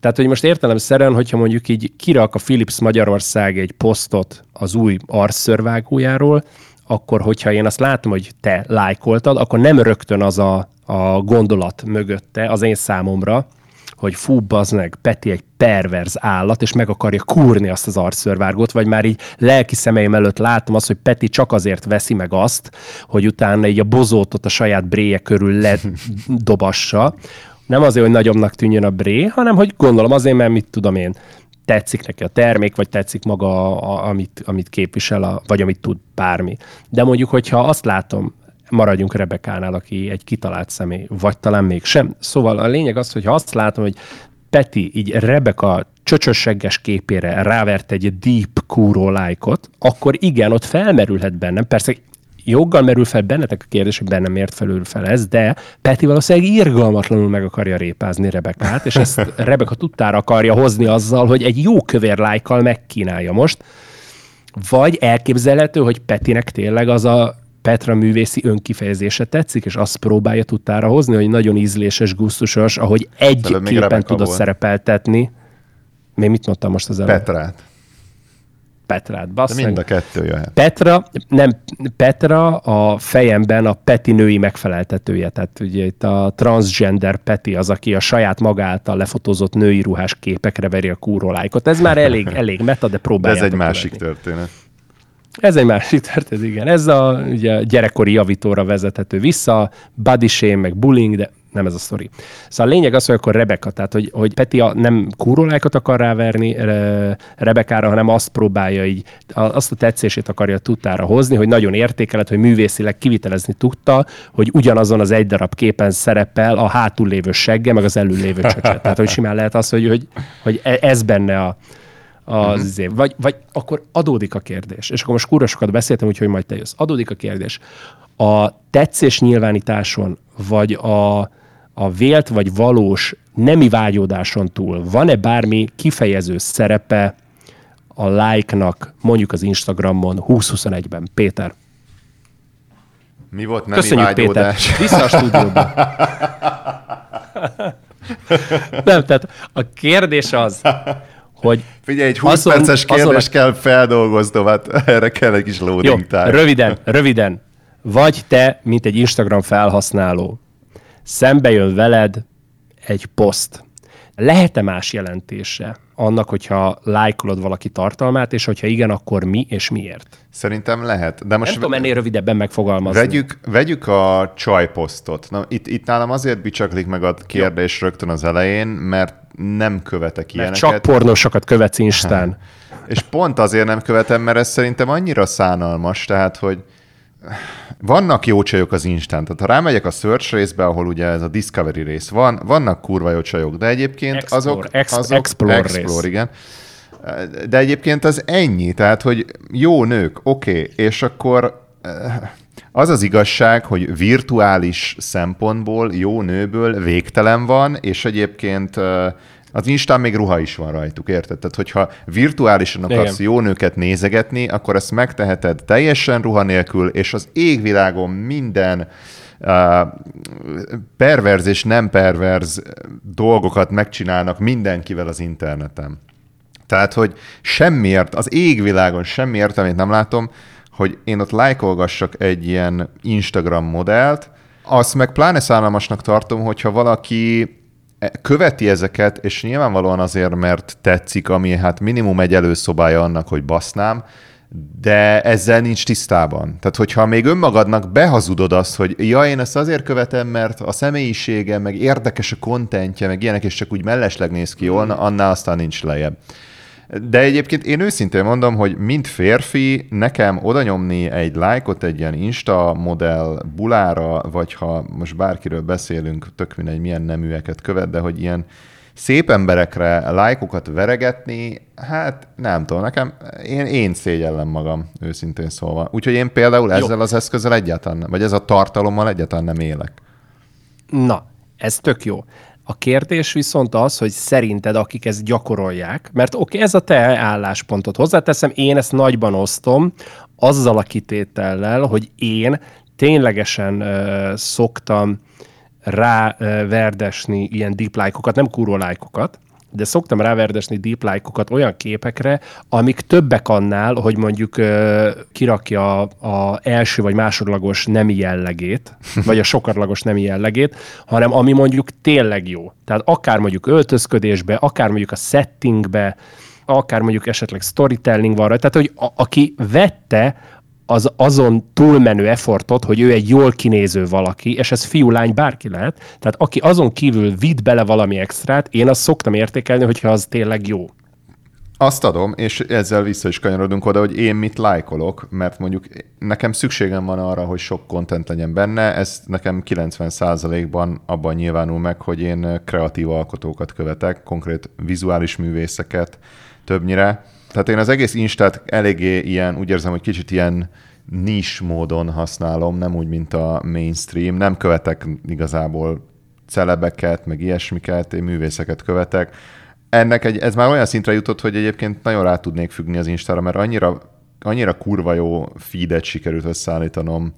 Tehát, hogy most értelemszerűen, hogyha mondjuk így kirak a Philips Magyarország egy posztot az új arcszörvágójáról, akkor hogyha én azt látom, hogy te lájkoltad, akkor nem rögtön az a, a gondolat mögötte az én számomra, hogy fú, bazd meg, Peti egy perverz állat, és meg akarja kúrni azt az arcszörvárgót, vagy már így lelki szemeim előtt látom azt, hogy Peti csak azért veszi meg azt, hogy utána így a bozótot a saját bréje körül ledobassa. Nem azért, hogy nagyobbnak tűnjön a bré, hanem hogy gondolom azért, mert mit tudom én, tetszik neki a termék, vagy tetszik maga, a, amit, amit képvisel, a, vagy amit tud bármi. De mondjuk, hogyha azt látom, maradjunk Rebekánál, aki egy kitalált személy, vagy talán mégsem. Szóval a lényeg az, hogy ha azt látom, hogy Peti így Rebeka csöcsösegges képére rávert egy deep kúró lájkot, akkor igen, ott felmerülhet bennem. Persze joggal merül fel bennetek a kérdés, hogy bennem miért felül fel ez, de Peti valószínűleg irgalmatlanul meg akarja répázni Rebekát, és ezt <laughs> Rebeka tudtára akarja hozni azzal, hogy egy jó kövér lájkkal megkínálja most. Vagy elképzelhető, hogy Petinek tényleg az a Petra művészi önkifejezése tetszik, és azt próbálja tudtára hozni, hogy nagyon ízléses, gusztusos, ahogy egy Talán képen tudod volt. szerepeltetni. Még mit mondtam most az előbb? Petrát. Petrát, basszony. De mind a kettő jöhet. Petra, nem, Petra a fejemben a Peti női megfeleltetője, tehát ugye itt a transgender Peti az, aki a saját magáltal lefotózott női ruhás képekre veri a kúrolájkot. Ez már elég, <laughs> elég meta, de próbálja. Ez egy másik követni. történet. Ez egy másik történet, igen. Ez a ugye, gyerekkori javítóra vezethető vissza, body shame, meg bullying, de nem ez a sztori. Szóval a lényeg az, hogy akkor Rebeka, tehát hogy, hogy Peti a, nem kúrolájkat akar ráverni Re, Rebekára, hanem azt próbálja így, azt a tetszését akarja tudtára hozni, hogy nagyon értékelet, hogy művészileg kivitelezni tudta, hogy ugyanazon az egy darab képen szerepel a hátul lévő segge, meg az elül lévő csöcse. <laughs> Tehát, hogy simán lehet az, hogy, hogy, hogy e, ez benne a, az uh-huh. vagy, vagy akkor adódik a kérdés, és akkor most kurva sokat beszéltem, úgyhogy majd te jössz. Adódik a kérdés. A tetszés nyilvánításon, vagy a, a vélt vagy valós nemi vágyódáson túl van-e bármi kifejező szerepe a like-nak mondjuk az Instagramon 2021-ben? Péter. Mi volt nemi Köszönjük, vágyódás? Péter. Vissza a stúdióba. <laughs> Nem, tehát a kérdés az, hogy... Figyelj, egy 20 azon, perces kérdést a... kell feldolgoznom, hát erre kell egy kis loading Jó, time. röviden, röviden. Vagy te, mint egy Instagram felhasználó, szembe jön veled egy poszt. Lehet-e más jelentése annak, hogyha lájkolod valaki tartalmát, és hogyha igen, akkor mi és miért? Szerintem lehet. De most Nem tudom ennél rövidebben megfogalmazni. Vegyük, vegyük a csajposztot. Na, itt, itt nálam azért bicsaklik meg a kérdés Jó. rögtön az elején, mert nem követek ilyeneket. Mert csak pornósokat követsz Instán. <laughs> És pont azért nem követem, mert ez szerintem annyira szánalmas, tehát, hogy vannak jó csajok az Instán. Tehát ha rámegyek a search részbe, ahol ugye ez a Discovery rész van, vannak kurva jó csajok, de egyébként Explore, azok... Ex, azok Explore, Explore rész. igen. De egyébként az ennyi, tehát hogy jó nők, oké, okay, és akkor az az igazság, hogy virtuális szempontból jó nőből végtelen van, és egyébként az Instán még ruha is van rajtuk, érted? Tehát, hogyha virtuálisan akarsz Igen. jó nőket nézegetni, akkor ezt megteheted teljesen ruha nélkül, és az égvilágon minden uh, perverz és nem perverz dolgokat megcsinálnak mindenkivel az interneten. Tehát, hogy semmiért, az égvilágon semmi értelmét nem látom, hogy én ott lájkolgassak egy ilyen Instagram modellt, azt meg pláne szállalmasnak tartom, hogyha valaki követi ezeket, és nyilvánvalóan azért, mert tetszik, ami hát minimum egy előszobája annak, hogy basznám, de ezzel nincs tisztában. Tehát, hogyha még önmagadnak behazudod azt, hogy ja, én ezt azért követem, mert a személyisége, meg érdekes a kontentje, meg ilyenek, és csak úgy mellesleg néz ki jól, annál aztán nincs lejjebb. De egyébként én őszintén mondom, hogy mint férfi, nekem oda nyomni egy lájkot egy ilyen Insta modell bulára, vagy ha most bárkiről beszélünk, tök mindegy, milyen neműeket követ, de hogy ilyen szép emberekre lájkokat veregetni, hát nem tudom, nekem, én, én szégyellem magam, őszintén szólva. Úgyhogy én például Jó. ezzel az eszközzel egyáltalán vagy ez a tartalommal egyáltalán nem élek. Na, ez tök jó. A kérdés viszont az, hogy szerinted, akik ezt gyakorolják, mert oké, okay, ez a te álláspontot hozzáteszem, én ezt nagyban osztom, azzal a kitétellel, hogy én ténylegesen uh, szoktam ráverdesni ilyen deep like-okat, nem kurva like-okat, de szoktam ráverdesni deep like-okat olyan képekre, amik többek annál, hogy mondjuk uh, kirakja a, a első vagy másodlagos nemi jellegét, <laughs> vagy a sokarlagos nemi jellegét, hanem ami mondjuk tényleg jó. Tehát akár mondjuk öltözködésbe, akár mondjuk a settingbe, akár mondjuk esetleg storytelling van rajta, tehát hogy a, aki vette az azon túlmenő effortot, hogy ő egy jól kinéző valaki, és ez fiú-lány bárki lehet, tehát aki azon kívül vitt bele valami extrát, én azt szoktam értékelni, hogyha az tényleg jó. Azt adom, és ezzel vissza is kanyarodunk oda, hogy én mit lájkolok, mert mondjuk nekem szükségem van arra, hogy sok kontent legyen benne, ez nekem 90%-ban abban nyilvánul meg, hogy én kreatív alkotókat követek, konkrét vizuális művészeket többnyire, tehát én az egész Instát eléggé ilyen, úgy érzem, hogy kicsit ilyen nis módon használom, nem úgy, mint a mainstream. Nem követek igazából celebeket, meg ilyesmiket, én művészeket követek. Ennek egy, ez már olyan szintre jutott, hogy egyébként nagyon rá tudnék függni az Instára, mert annyira, annyira kurva jó feedet sikerült összeállítanom,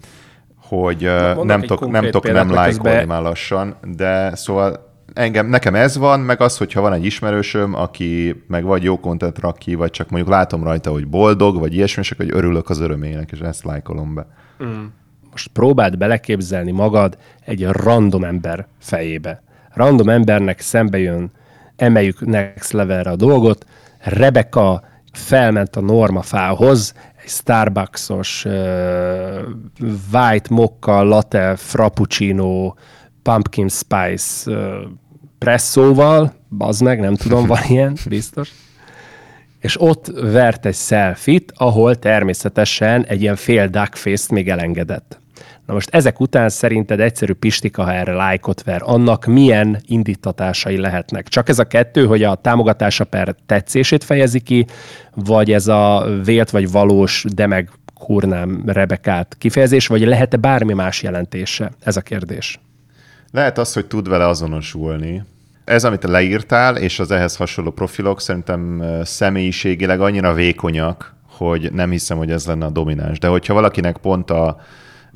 hogy Na, nem tudok nem, tok nem lájkolni már lassan, de szóval engem, nekem ez van, meg az, hogyha van egy ismerősöm, aki meg vagy jó content rak ki, vagy csak mondjuk látom rajta, hogy boldog, vagy ilyesmi, és hogy örülök az örömének, és ezt lájkolom be. Mm. Most próbáld beleképzelni magad egy random ember fejébe. Random embernek szembe jön, emeljük next levelre a dolgot, Rebecca felment a Norma fához, egy Starbucksos uh, white mocca latte frappuccino pumpkin spice uh, presszóval, bazd meg, nem tudom, van <laughs> ilyen, biztos. És ott vert egy selfit, ahol természetesen egy ilyen fél duckface-t még elengedett. Na most ezek után szerinted egyszerű Pistika, ha erre lájkot ver, annak milyen indítatásai lehetnek? Csak ez a kettő, hogy a támogatása per tetszését fejezi ki, vagy ez a vélt vagy valós, de meg kurnám Rebekát kifejezés, vagy lehet-e bármi más jelentése? Ez a kérdés. Lehet az, hogy tud vele azonosulni. Ez, amit leírtál, és az ehhez hasonló profilok szerintem személyiségileg annyira vékonyak, hogy nem hiszem, hogy ez lenne a domináns. De hogyha valakinek pont a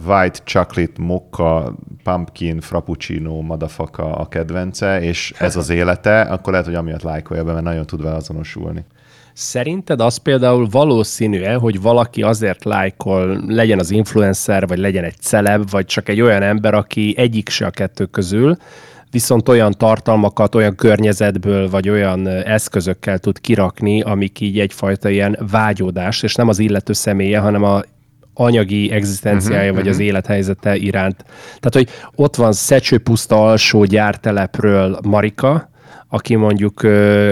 white chocolate mocha pumpkin frappuccino madafaka a kedvence, és ez az élete, akkor lehet, hogy amiatt lájkolja be, mert nagyon tud vele azonosulni. Szerinted az például valószínű-e, hogy valaki azért lájkol, legyen az influencer, vagy legyen egy celeb, vagy csak egy olyan ember, aki egyik se a kettő közül, viszont olyan tartalmakat, olyan környezetből, vagy olyan eszközökkel tud kirakni, amik így egyfajta ilyen vágyódás, és nem az illető személye, hanem a anyagi egzisztenciája, uh-huh, vagy uh-huh. az élethelyzete iránt. Tehát, hogy ott van Szecsőpuszta alsó gyártelepről Marika, aki mondjuk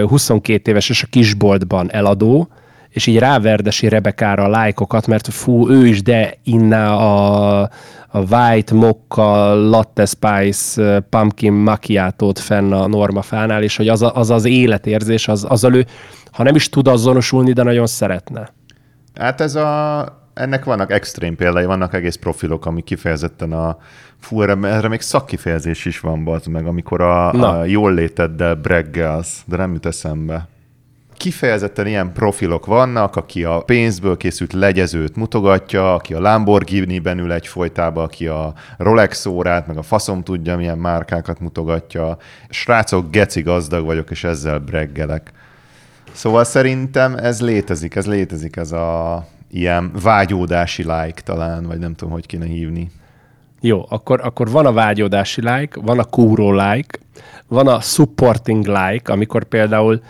22 éves és a kisboltban eladó, és így ráverdesi Rebekára a lájkokat, mert fú, ő is de inná a, a White Mocca Latte Spice Pumpkin macchiato fenn a Norma fánál, és hogy az a, az, az életérzés, az, az ő, ha nem is tud azonosulni, de nagyon szeretne. Hát ez a ennek vannak extrém példái, vannak egész profilok, ami kifejezetten a fú, erre, erre még szakkifejezés is van, bazd meg, amikor a, a jól léteddel breggelsz, de nem jut eszembe kifejezetten ilyen profilok vannak, aki a pénzből készült legyezőt mutogatja, aki a Lamborghini-ben ül egy folytába, aki a Rolex órát, meg a faszom tudja, milyen márkákat mutogatja. Srácok, geci gazdag vagyok, és ezzel breggelek. Szóval szerintem ez létezik, ez létezik, ez a ilyen vágyódási like talán, vagy nem tudom, hogy kéne hívni. Jó, akkor, akkor van a vágyódási like, van a kúró like, van a supporting like, amikor például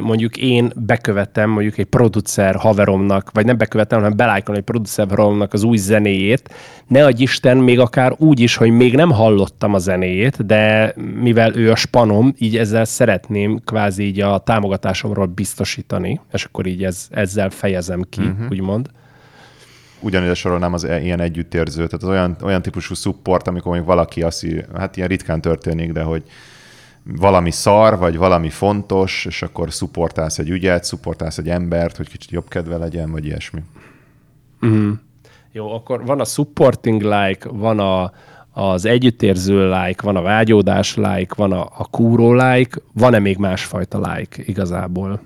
mondjuk én bekövetem mondjuk egy producer haveromnak, vagy nem bekövetem, hanem belájkolom egy producer haveromnak az új zenéjét, ne adj Isten, még akár úgy is, hogy még nem hallottam a zenéjét, de mivel ő a spanom, így ezzel szeretném kvázi így a támogatásomról biztosítani, és akkor így ez, ezzel fejezem ki, uh-huh. úgymond ugyanide sorolnám az e- ilyen együttérző, tehát az olyan, olyan típusú support, amikor mondjuk valaki azt, hát ilyen ritkán történik, de hogy valami szar, vagy valami fontos, és akkor szupportálsz egy ügyet, szupportálsz egy embert, hogy kicsit jobb kedve legyen, vagy ilyesmi. Mm. Jó, akkor van a supporting like, van a, az együttérző like, van a vágyódás like, van a, a kúró like, van-e még másfajta like igazából?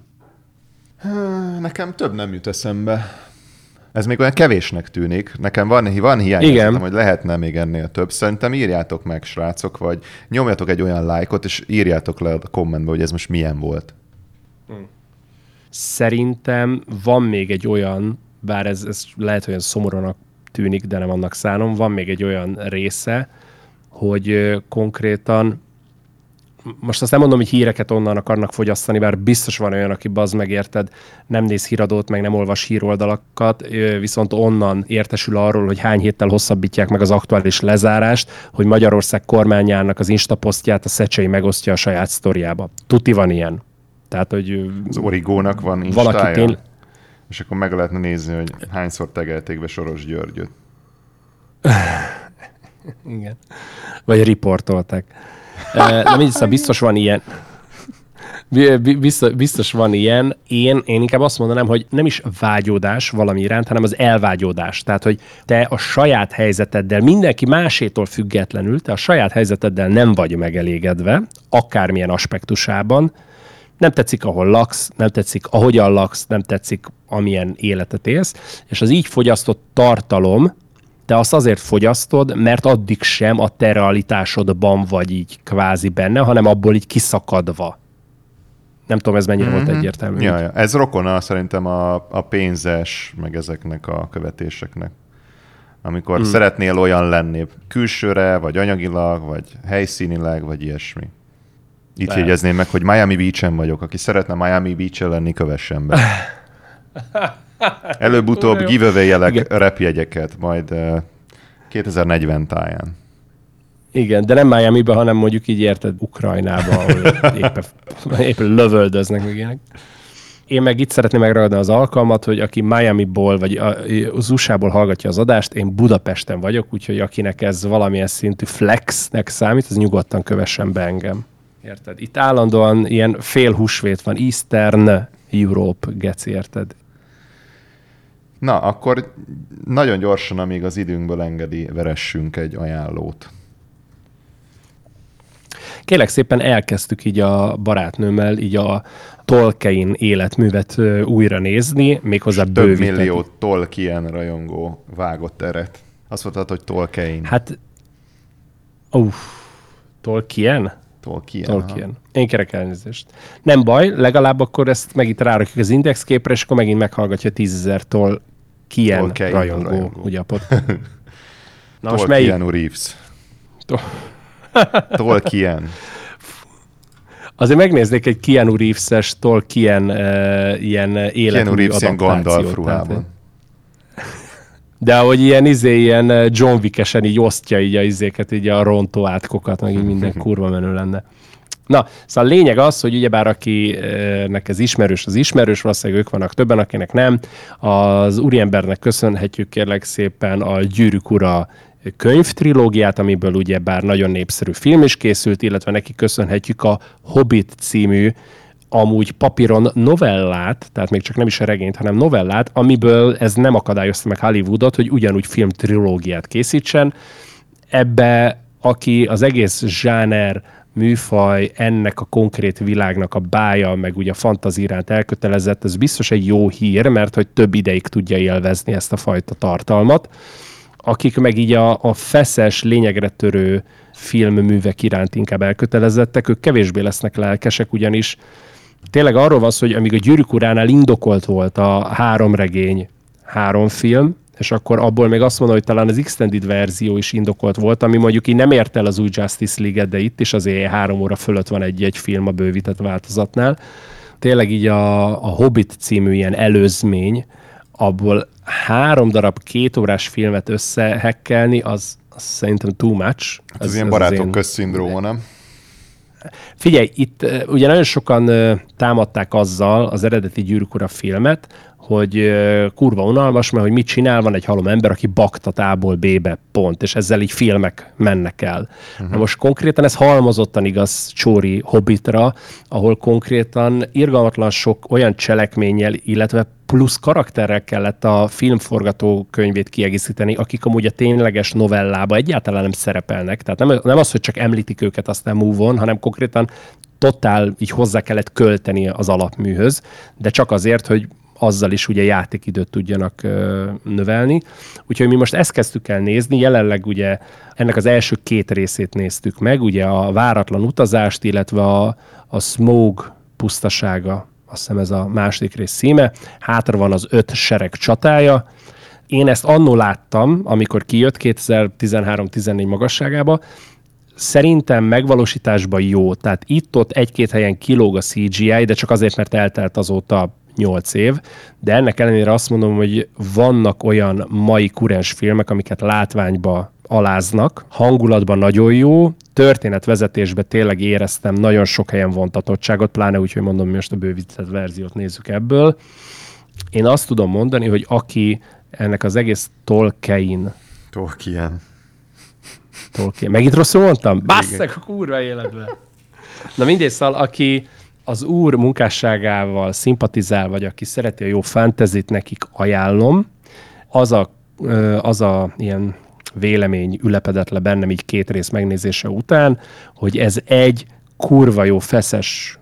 Nekem több nem jut eszembe. Ez még olyan kevésnek tűnik. Nekem van, van hiány, Igen. hogy lehetne még ennél több. Szerintem írjátok meg, srácok, vagy nyomjatok egy olyan lájkot, és írjátok le a kommentbe, hogy ez most milyen volt. Hmm. Szerintem van még egy olyan, bár ez, ez lehet, hogy olyan szomorúnak tűnik, de nem annak szánom, van még egy olyan része, hogy konkrétan most azt nem mondom, hogy híreket onnan akarnak fogyasztani, bár biztos van olyan, aki bazd megérted, nem néz híradót, meg nem olvas híroldalakat, viszont onnan értesül arról, hogy hány héttel hosszabbítják meg az aktuális lezárást, hogy Magyarország kormányának az instaposztját a Szecsei megosztja a saját sztoriába. Tuti van ilyen. Tehát, hogy... Az Origónak van instája? Valaki tény... És akkor meg lehetne nézni, hogy hányszor tegelték be Soros Györgyöt. <laughs> Igen. Vagy riportolták. Nem mindig, szóval biztos van ilyen. Biztos, biztos van ilyen. Én, én inkább azt mondanám, hogy nem is vágyódás valami iránt, hanem az elvágyódás. Tehát, hogy te a saját helyzeteddel, mindenki másétól függetlenül, te a saját helyzeteddel nem vagy megelégedve, akármilyen aspektusában, nem tetszik, ahol laksz, nem tetszik, ahogyan laksz, nem tetszik, amilyen életet élsz, és az így fogyasztott tartalom, te azt azért fogyasztod, mert addig sem a te realitásodban vagy így kvázi benne, hanem abból így kiszakadva. Nem tudom, ez mennyire mm-hmm. volt mhm. egyértelmű. Ja, ja. Ez rokona szerintem a, a pénzes, meg ezeknek a követéseknek. Amikor mm. szeretnél olyan lenni, külsőre, vagy anyagilag, vagy helyszínileg, vagy ilyesmi. Itt jegyezném meg, hogy Miami Beach-en vagyok. Aki szeretne Miami Beach-en lenni, kövessen be. <laughs> Előbb-utóbb giveaway-jelek repjegyeket, majd 2040 táján. Igen, de nem Miami-ba, hanem mondjuk így érted Ukrajnába, ahol <laughs> éppen, éppen lövöldöznek meg ilyenek. Én meg itt szeretném megragadni az alkalmat, hogy aki Miami-ból vagy az USA-ból hallgatja az adást, én Budapesten vagyok, úgyhogy akinek ez valamilyen szintű flexnek számít, az nyugodtan kövessen be engem. Érted? Itt állandóan ilyen fél húsvét van, Eastern Europe, geci, érted? Na, akkor nagyon gyorsan, amíg az időnkből engedi, veressünk egy ajánlót. Kélek szépen elkezdtük így a barátnőmmel így a Tolkien életművet újra nézni, méghozzá Több bővíteni. millió Tolkien rajongó vágott eret. Azt mondtad, hogy Tolkien. Hát, uff, Tolkien? Tolkien. Tolkien. Én kerek elnézést. Nem baj, legalább akkor ezt megint rárakjuk az indexképre, és akkor megint meghallgatja tízezer Tolkien, Tolkien rajongó, rajongó. Ugye a pod... <laughs> Na most melyik? Keanu Reeves. <laughs> Tolkien. Azért megnéznék egy Keanu Reeves-es Tolkien uh, ilyen életmű Keanu Reeves ilyen Gandalf ruhában. De ahogy ilyen, izé, ilyen John Wick-esen így osztja így a izéket, így a rontó átkokat, meg így minden <laughs> kurva menő lenne. Na, szóval a lényeg az, hogy ugyebár akinek ez ismerős, az ismerős, valószínűleg ők vannak többen, akinek nem. Az úriembernek köszönhetjük kérlek szépen a Gyűrűk Ura könyvtrilógiát, amiből ugyebár nagyon népszerű film is készült, illetve neki köszönhetjük a Hobbit című amúgy papíron novellát, tehát még csak nem is a regényt, hanem novellát, amiből ez nem akadályozta meg Hollywoodot, hogy ugyanúgy filmtrilógiát készítsen. Ebbe, aki az egész zsáner, műfaj, ennek a konkrét világnak a bája, meg ugye a fantazi iránt elkötelezett, ez biztos egy jó hír, mert hogy több ideig tudja élvezni ezt a fajta tartalmat. Akik meg így a, a feszes, lényegre törő filmművek iránt inkább elkötelezettek, ők kevésbé lesznek lelkesek, ugyanis tényleg arról van szó, hogy amíg a Gyűrűk uránál indokolt volt a három regény, három film, és akkor abból még azt mondom, hogy talán az extended verzió is indokolt volt, ami mondjuk így nem ért el az új Justice league de itt is azért három óra fölött van egy-egy film a bővített változatnál. Tényleg így a, a Hobbit című ilyen előzmény, abból három darab két órás filmet összehekkelni, az, az szerintem too much. Hát ez, ez ilyen barátok én... közszindróma, nem? Figyelj, itt ugye nagyon sokan támadták azzal az eredeti Gyűrűk Ura filmet, hogy kurva unalmas, mert hogy mit csinál, van egy halom ember, aki baktat A-ból B-be, pont, és ezzel így filmek mennek el. Uh-huh. Na most konkrétan ez halmozottan igaz Csóri Hobbitra, ahol konkrétan irgalmatlan sok olyan cselekménnyel, illetve plusz karakterrel kellett a filmforgatókönyvét kiegészíteni, akik amúgy a tényleges novellába egyáltalán nem szerepelnek. Tehát nem, nem az, hogy csak említik őket, aztán move on, hanem konkrétan totál így hozzá kellett költeni az alapműhöz, de csak azért, hogy azzal is ugye játékidőt tudjanak növelni. Úgyhogy mi most ezt kezdtük el nézni, jelenleg ugye ennek az első két részét néztük meg, ugye a váratlan utazást, illetve a, a Smog pusztasága, azt hiszem ez a második rész szíme. Hátra van az öt sereg csatája. Én ezt annó láttam, amikor kijött 2013-14 magasságába, szerintem megvalósításban jó. Tehát itt-ott egy-két helyen kilóg a CGI, de csak azért, mert eltelt azóta 8 év, de ennek ellenére azt mondom, hogy vannak olyan mai kurens filmek, amiket látványba aláznak, hangulatban nagyon jó, történetvezetésben tényleg éreztem nagyon sok helyen vontatottságot, pláne úgy, hogy mondom, most a bővített verziót nézzük ebből. Én azt tudom mondani, hogy aki ennek az egész Tolkien Tolkien. Tolkien. Megint rosszul mondtam? Basszak a kurva életbe. Na mindegy, szóval aki az úr munkásságával szimpatizál, vagy aki szereti a jó fantezit, nekik ajánlom. Az a, az a ilyen vélemény ülepedett le bennem így két rész megnézése után, hogy ez egy kurva jó feszes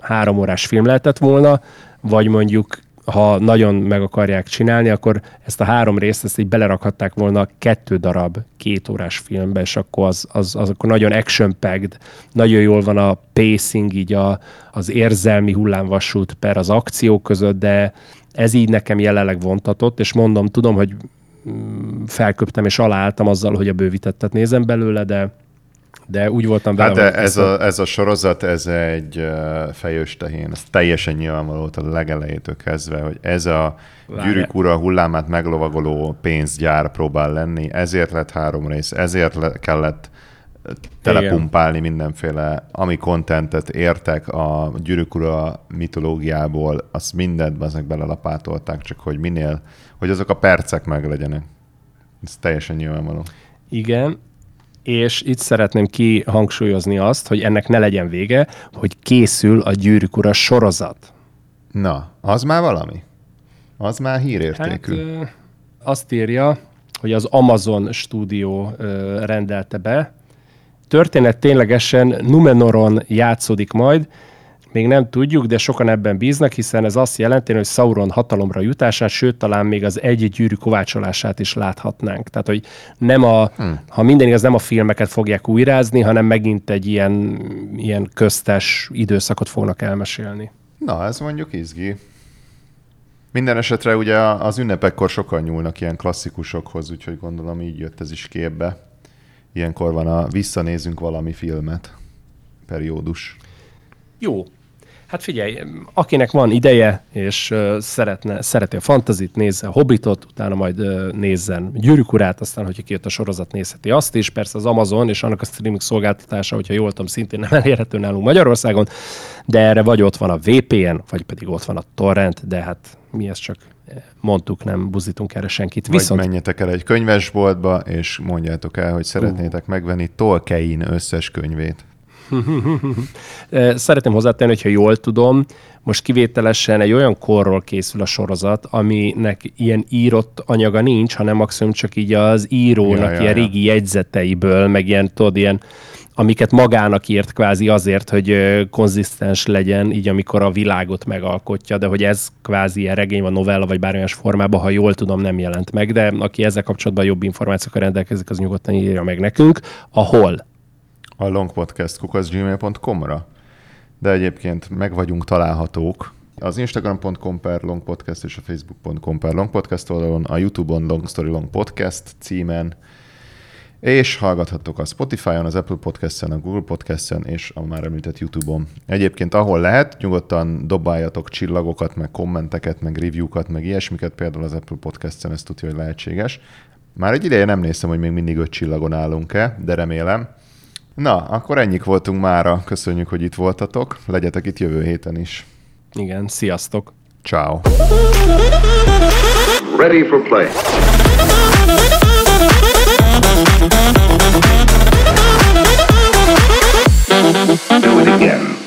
három órás film lehetett volna, vagy mondjuk ha nagyon meg akarják csinálni, akkor ezt a három részt ezt így belerakhatták volna kettő darab két órás filmbe, és akkor az, az, az akkor nagyon action packed, nagyon jól van a pacing, így a, az érzelmi hullámvasút per az akció között, de ez így nekem jelenleg vontatott, és mondom, tudom, hogy mm, felköptem és aláálltam azzal, hogy a bővítettet nézem belőle, de de úgy voltam vele. Hát de ez a, ez a sorozat, ez egy fejős tehén, ez teljesen nyilvánvaló volt a legelejétől kezdve, hogy ez a gyűrűk ura hullámát meglovagoló pénzgyár próbál lenni, ezért lett három rész, ezért le, kellett telepumpálni Igen. mindenféle, ami kontentet értek a gyűrűk ura mitológiából, azt mindent azok belelapátolták, csak hogy minél, hogy azok a percek meg legyenek. Ez teljesen nyilvánvaló. Igen, és itt szeretném kihangsúlyozni azt, hogy ennek ne legyen vége, hogy készül a Gyűrűk Ura sorozat. Na, az már valami? Az már hírértékű. Hát, ö, azt írja, hogy az Amazon stúdió ö, rendelte be. Történet ténylegesen Numenoron játszódik majd, még nem tudjuk, de sokan ebben bíznak, hiszen ez azt jelenti, hogy Sauron hatalomra jutását, sőt, talán még az egy gyűrű kovácsolását is láthatnánk. Tehát, hogy nem a, hmm. ha minden igaz, nem a filmeket fogják újrázni, hanem megint egy ilyen, ilyen köztes időszakot fognak elmesélni. Na, ez mondjuk izgi. Minden esetre ugye az ünnepekkor sokan nyúlnak ilyen klasszikusokhoz, úgyhogy gondolom így jött ez is képbe. Ilyenkor van a visszanézünk valami filmet periódus. Jó, Hát figyelj, akinek van ideje, és uh, szeretne, szereti a fantazit, nézze a Hobbitot, utána majd uh, nézzen Gyűrűk urát, aztán, hogyha kijött a sorozat, nézheti azt is. Persze az Amazon és annak a streaming szolgáltatása, hogyha jól tudom, szintén nem elérhető nálunk Magyarországon, de erre vagy ott van a VPN, vagy pedig ott van a torrent, de hát mi ezt csak mondtuk, nem buzítunk erre senkit. Vagy Viszont... menjetek el egy könyvesboltba, és mondjátok el, hogy szeretnétek megvenni Tolkien összes könyvét. <laughs> Szeretném hozzátenni, hogyha jól tudom, most kivételesen egy olyan korról készül a sorozat, aminek ilyen írott anyaga nincs, hanem maximum csak így az írónak ja, ja, ilyen ja. régi jegyzeteiből, meg ilyen, tudod, ilyen amiket magának írt kvázi azért, hogy konzisztens legyen, így amikor a világot megalkotja, de hogy ez kvázi ilyen regény vagy novella, vagy bármilyen formában, ha jól tudom, nem jelent meg, de aki ezzel kapcsolatban jobb információkkal rendelkezik, az nyugodtan írja meg nekünk. Ahol? A longpodcast.gmail.com-ra. De egyébként meg vagyunk találhatók az instagram.com per longpodcast és a facebook.com per longpodcast oldalon, a youtube-on Long Story Long Podcast címen, és hallgathattok a Spotify-on, az Apple Podcast-en, a Google Podcast-en és a már említett YouTube-on. Egyébként ahol lehet, nyugodtan dobáljatok csillagokat, meg kommenteket, meg review-kat, meg ilyesmiket, például az Apple Podcast-en ez tudja, hogy lehetséges. Már egy ideje nem néztem, hogy még mindig öt csillagon állunk-e, de remélem. Na, akkor ennyik voltunk mára. Köszönjük, hogy itt voltatok. Legyetek itt jövő héten is. Igen, sziasztok. Ciao. Ready for play. Do it again.